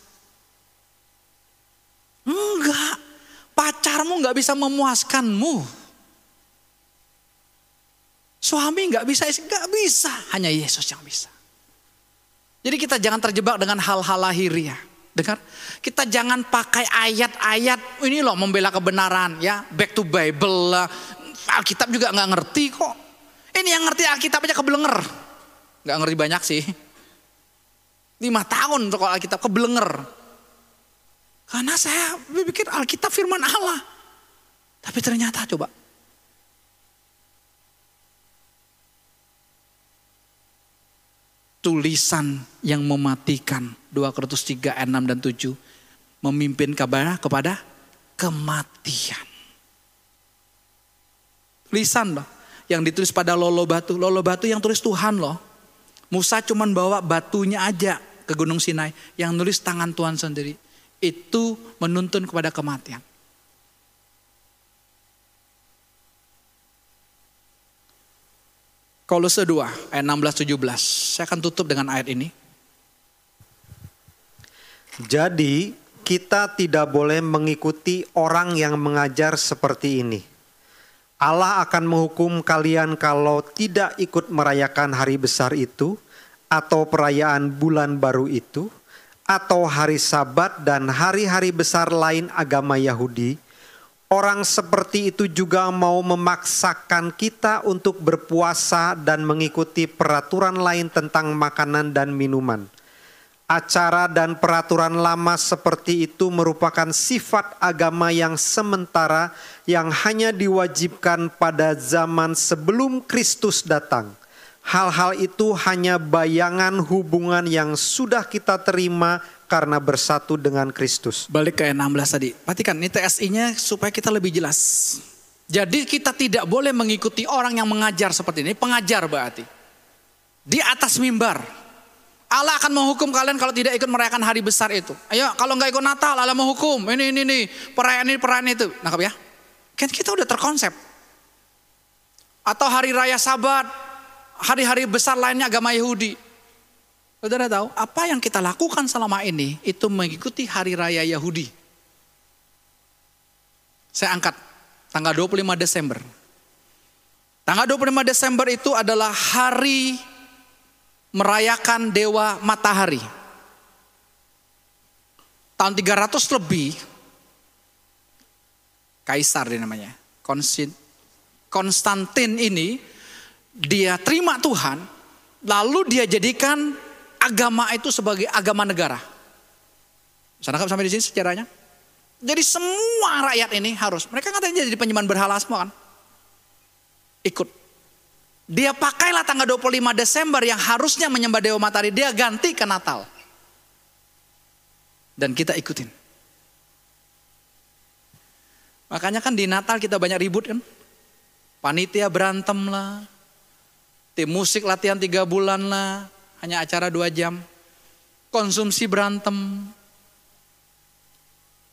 Speaker 2: Enggak. Pacarmu nggak bisa memuaskanmu. Suami nggak bisa, nggak bisa. Hanya Yesus yang bisa. Jadi kita jangan terjebak dengan hal-hal lahiriah. Dengar, kita jangan pakai ayat-ayat ini loh membela kebenaran ya, back to Bible. Alkitab juga nggak ngerti kok. Ini yang ngerti Alkitab aja kebelenger. Nggak ngerti banyak sih. Lima tahun kalau Alkitab kebelenger. Karena saya pikir Alkitab firman Allah. Tapi ternyata coba. Tulisan yang mematikan. 2 Korintus 3 ayat 6 dan 7. Memimpin kepada, kepada kematian. Tulisan loh. Yang ditulis pada lolo batu. Lolo batu yang tulis Tuhan loh. Musa cuman bawa batunya aja ke Gunung Sinai. Yang nulis tangan Tuhan sendiri itu menuntun kepada kematian. Kolose 2 ayat 16 17. Saya akan tutup dengan ayat ini.
Speaker 3: Jadi kita tidak boleh mengikuti orang yang mengajar seperti ini. Allah akan menghukum kalian kalau tidak ikut merayakan hari besar itu atau perayaan bulan baru itu atau hari Sabat dan hari-hari besar lain agama Yahudi, orang seperti itu juga mau memaksakan kita untuk berpuasa dan mengikuti peraturan lain tentang makanan dan minuman. Acara dan peraturan lama seperti itu merupakan sifat agama yang sementara yang hanya diwajibkan pada zaman sebelum Kristus datang Hal-hal itu hanya bayangan hubungan yang sudah kita terima karena bersatu dengan Kristus.
Speaker 2: Balik ke 16 tadi. Perhatikan ini TSI-nya supaya kita lebih jelas. Jadi kita tidak boleh mengikuti orang yang mengajar seperti ini. Pengajar berarti. Di atas mimbar. Allah akan menghukum kalian kalau tidak ikut merayakan hari besar itu. Ayo kalau nggak ikut Natal Allah menghukum. Ini ini ini perayaan ini perayaan itu. Nangkap ya? Kan kita udah terkonsep. Atau hari raya Sabat, hari-hari besar lainnya agama Yahudi. Saudara tahu, apa yang kita lakukan selama ini itu mengikuti hari raya Yahudi. Saya angkat tanggal 25 Desember. Tanggal 25 Desember itu adalah hari merayakan dewa matahari. Tahun 300 lebih, Kaisar dia namanya, Konstantin ini dia terima Tuhan, lalu dia jadikan agama itu sebagai agama negara. Sana sampai di sini sejarahnya. Jadi semua rakyat ini harus, mereka katanya jadi penyembahan berhala semua kan. Ikut. Dia pakailah tanggal 25 Desember yang harusnya menyembah Dewa Matahari, dia ganti ke Natal. Dan kita ikutin. Makanya kan di Natal kita banyak ribut kan. Panitia berantem lah, Tim musik latihan tiga bulan lah, hanya acara dua jam. Konsumsi berantem.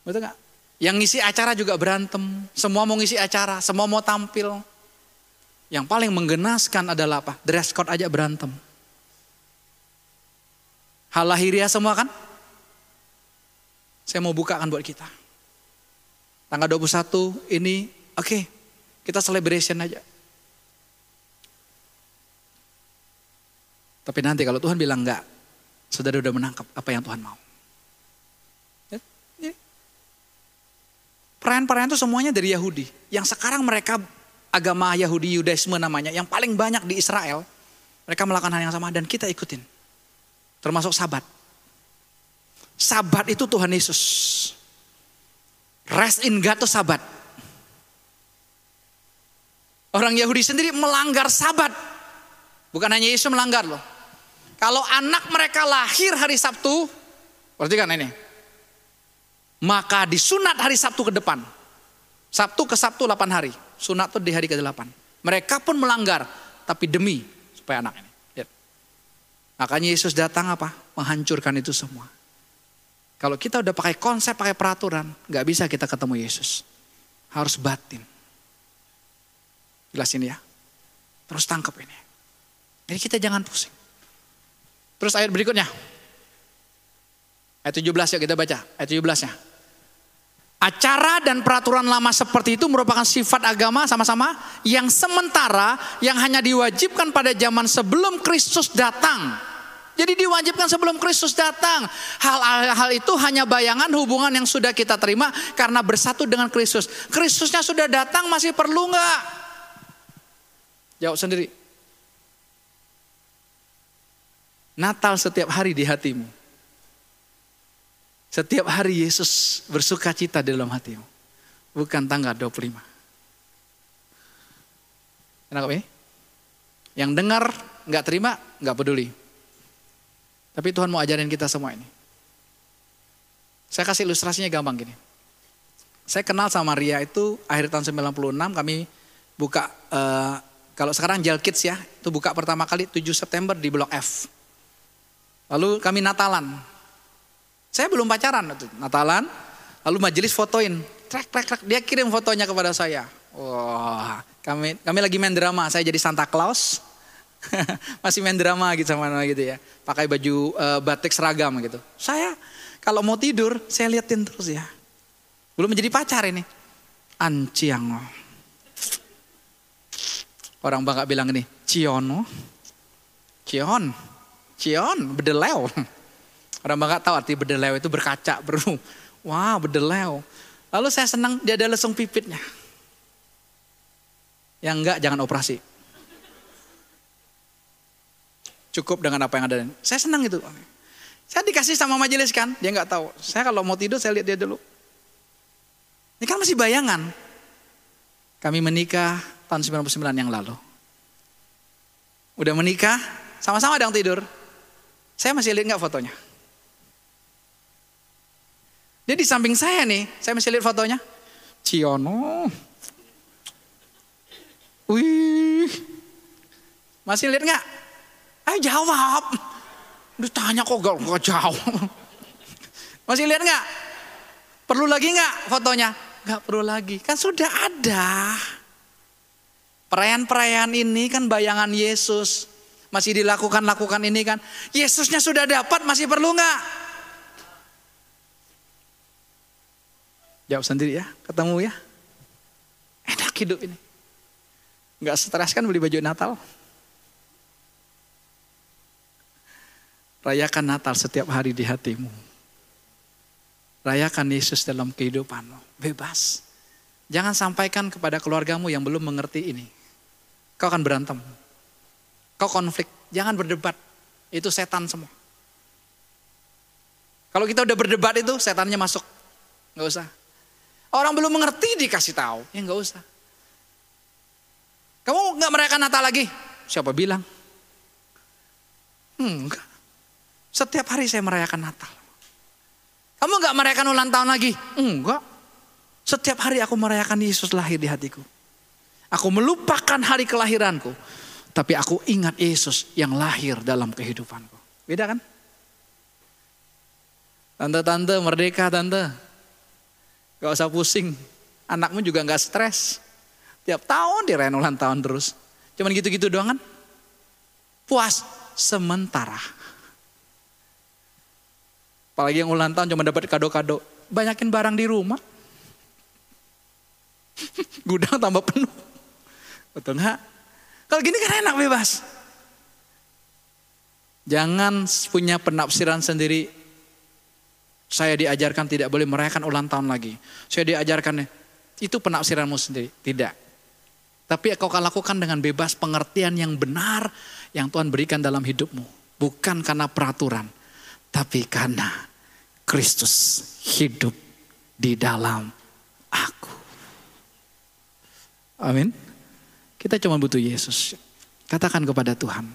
Speaker 2: Betul gak? Yang ngisi acara juga berantem. Semua mau ngisi acara, semua mau tampil. Yang paling menggenaskan adalah apa? Dress code aja berantem. Hal lahiriah semua kan? Saya mau bukakan buat kita. Tanggal 21 ini, oke, okay, kita celebration aja. Tapi nanti kalau Tuhan bilang enggak, saudara sudah menangkap apa yang Tuhan mau. Ya, ya. Perayaan-perayaan itu semuanya dari Yahudi. Yang sekarang mereka agama Yahudi Yudaisme namanya, yang paling banyak di Israel, mereka melakukan hal yang sama dan kita ikutin. Termasuk sabat. Sabat itu Tuhan Yesus. Rest in God itu sabat. Orang Yahudi sendiri melanggar sabat. Bukan hanya Yesus melanggar loh. Kalau anak mereka lahir hari Sabtu, perhatikan ini. Maka disunat hari Sabtu ke depan. Sabtu ke Sabtu 8 hari. Sunat itu di hari ke-8. Mereka pun melanggar, tapi demi supaya anak ini. Lihat. Makanya Yesus datang apa? Menghancurkan itu semua. Kalau kita udah pakai konsep, pakai peraturan, nggak bisa kita ketemu Yesus. Harus batin. Jelas ini ya. Terus tangkap ini. Jadi kita jangan pusing. Terus ayat berikutnya. Ayat 17 ya kita baca. Ayat 17 nya. Acara dan peraturan lama seperti itu merupakan sifat agama sama-sama yang sementara yang hanya diwajibkan pada zaman sebelum Kristus datang. Jadi diwajibkan sebelum Kristus datang. Hal-hal itu hanya bayangan hubungan yang sudah kita terima karena bersatu dengan Kristus. Kristusnya sudah datang masih perlu nggak? Jawab sendiri. Natal setiap hari di hatimu. Setiap hari Yesus bersuka cita di dalam hatimu. Bukan tanggal 25. Kenapa ini? Yang dengar nggak terima nggak peduli. Tapi Tuhan mau ajarin kita semua ini. Saya kasih ilustrasinya gampang gini. Saya kenal sama Ria itu akhir tahun 96 kami buka uh, kalau sekarang Jail Kids ya, itu buka pertama kali 7 September di Blok F. Lalu kami Natalan, saya belum pacaran waktu Natalan, lalu majelis fotoin, trek trek trek, dia kirim fotonya kepada saya. Wah, kami kami lagi main drama, saya jadi Santa Claus. Masih main drama gitu sama gitu ya. Pakai baju uh, batik seragam gitu. Saya kalau mau tidur, saya liatin terus ya. Belum menjadi pacar ini. Anciang. Orang bangga bilang ini, Ciono. Cion. Cion, bedeleu. Orang bangga tahu arti bedeleu itu berkaca, beru. Wah bedeleu. Lalu saya senang dia ada lesung pipitnya. Yang enggak jangan operasi. Cukup dengan apa yang ada. Saya senang itu. Saya dikasih sama majelis kan, dia nggak tahu. Saya kalau mau tidur saya lihat dia dulu. Ini kan masih bayangan. Kami menikah tahun 99 yang lalu. Udah menikah, sama-sama dong tidur. Saya masih lihat nggak fotonya. Dia di samping saya nih, saya masih lihat fotonya. Ciono. Wih. Masih lihat nggak? Ayo jawab. Ditanya kok gak, gak jawab. Masih lihat nggak? Perlu lagi nggak fotonya? Nggak perlu lagi, kan sudah ada. Perayaan-perayaan ini kan bayangan Yesus. Masih dilakukan-lakukan ini kan. Yesusnya sudah dapat, masih perlu nggak? Jawab sendiri ya, ketemu ya. Enak hidup ini. Gak stres kan beli baju Natal? Rayakan Natal setiap hari di hatimu. Rayakan Yesus dalam kehidupanmu. Bebas. Jangan sampaikan kepada keluargamu yang belum mengerti ini. Kau akan berantem. Kau konflik. Jangan berdebat. Itu setan semua. Kalau kita udah berdebat itu setannya masuk. Gak usah. Orang belum mengerti dikasih tahu, ya nggak usah. Kamu nggak merayakan Natal lagi? Siapa bilang? Hmm, enggak. Setiap hari saya merayakan Natal. Kamu nggak merayakan ulang tahun lagi? Enggak. Setiap hari aku merayakan Yesus lahir di hatiku. Aku melupakan hari kelahiranku. Tapi aku ingat Yesus yang lahir dalam kehidupanku. Beda kan? Tante-tante merdeka tante. Gak usah pusing. Anakmu juga gak stres. Tiap tahun dirayain ulang tahun terus. Cuman gitu-gitu doang kan? Puas sementara. Apalagi yang ulang tahun cuma dapat kado-kado. Banyakin barang di rumah. Gudang tambah penuh. Betul nggak? Kalau gini kan enak bebas. Jangan punya penafsiran sendiri saya diajarkan tidak boleh merayakan ulang tahun lagi. Saya diajarkan itu penafsiranmu sendiri. Tidak. Tapi kau akan lakukan dengan bebas pengertian yang benar yang Tuhan berikan dalam hidupmu. Bukan karena peraturan. Tapi karena Kristus hidup di dalam aku. Amin. Kita cuma butuh Yesus. Katakan kepada Tuhan,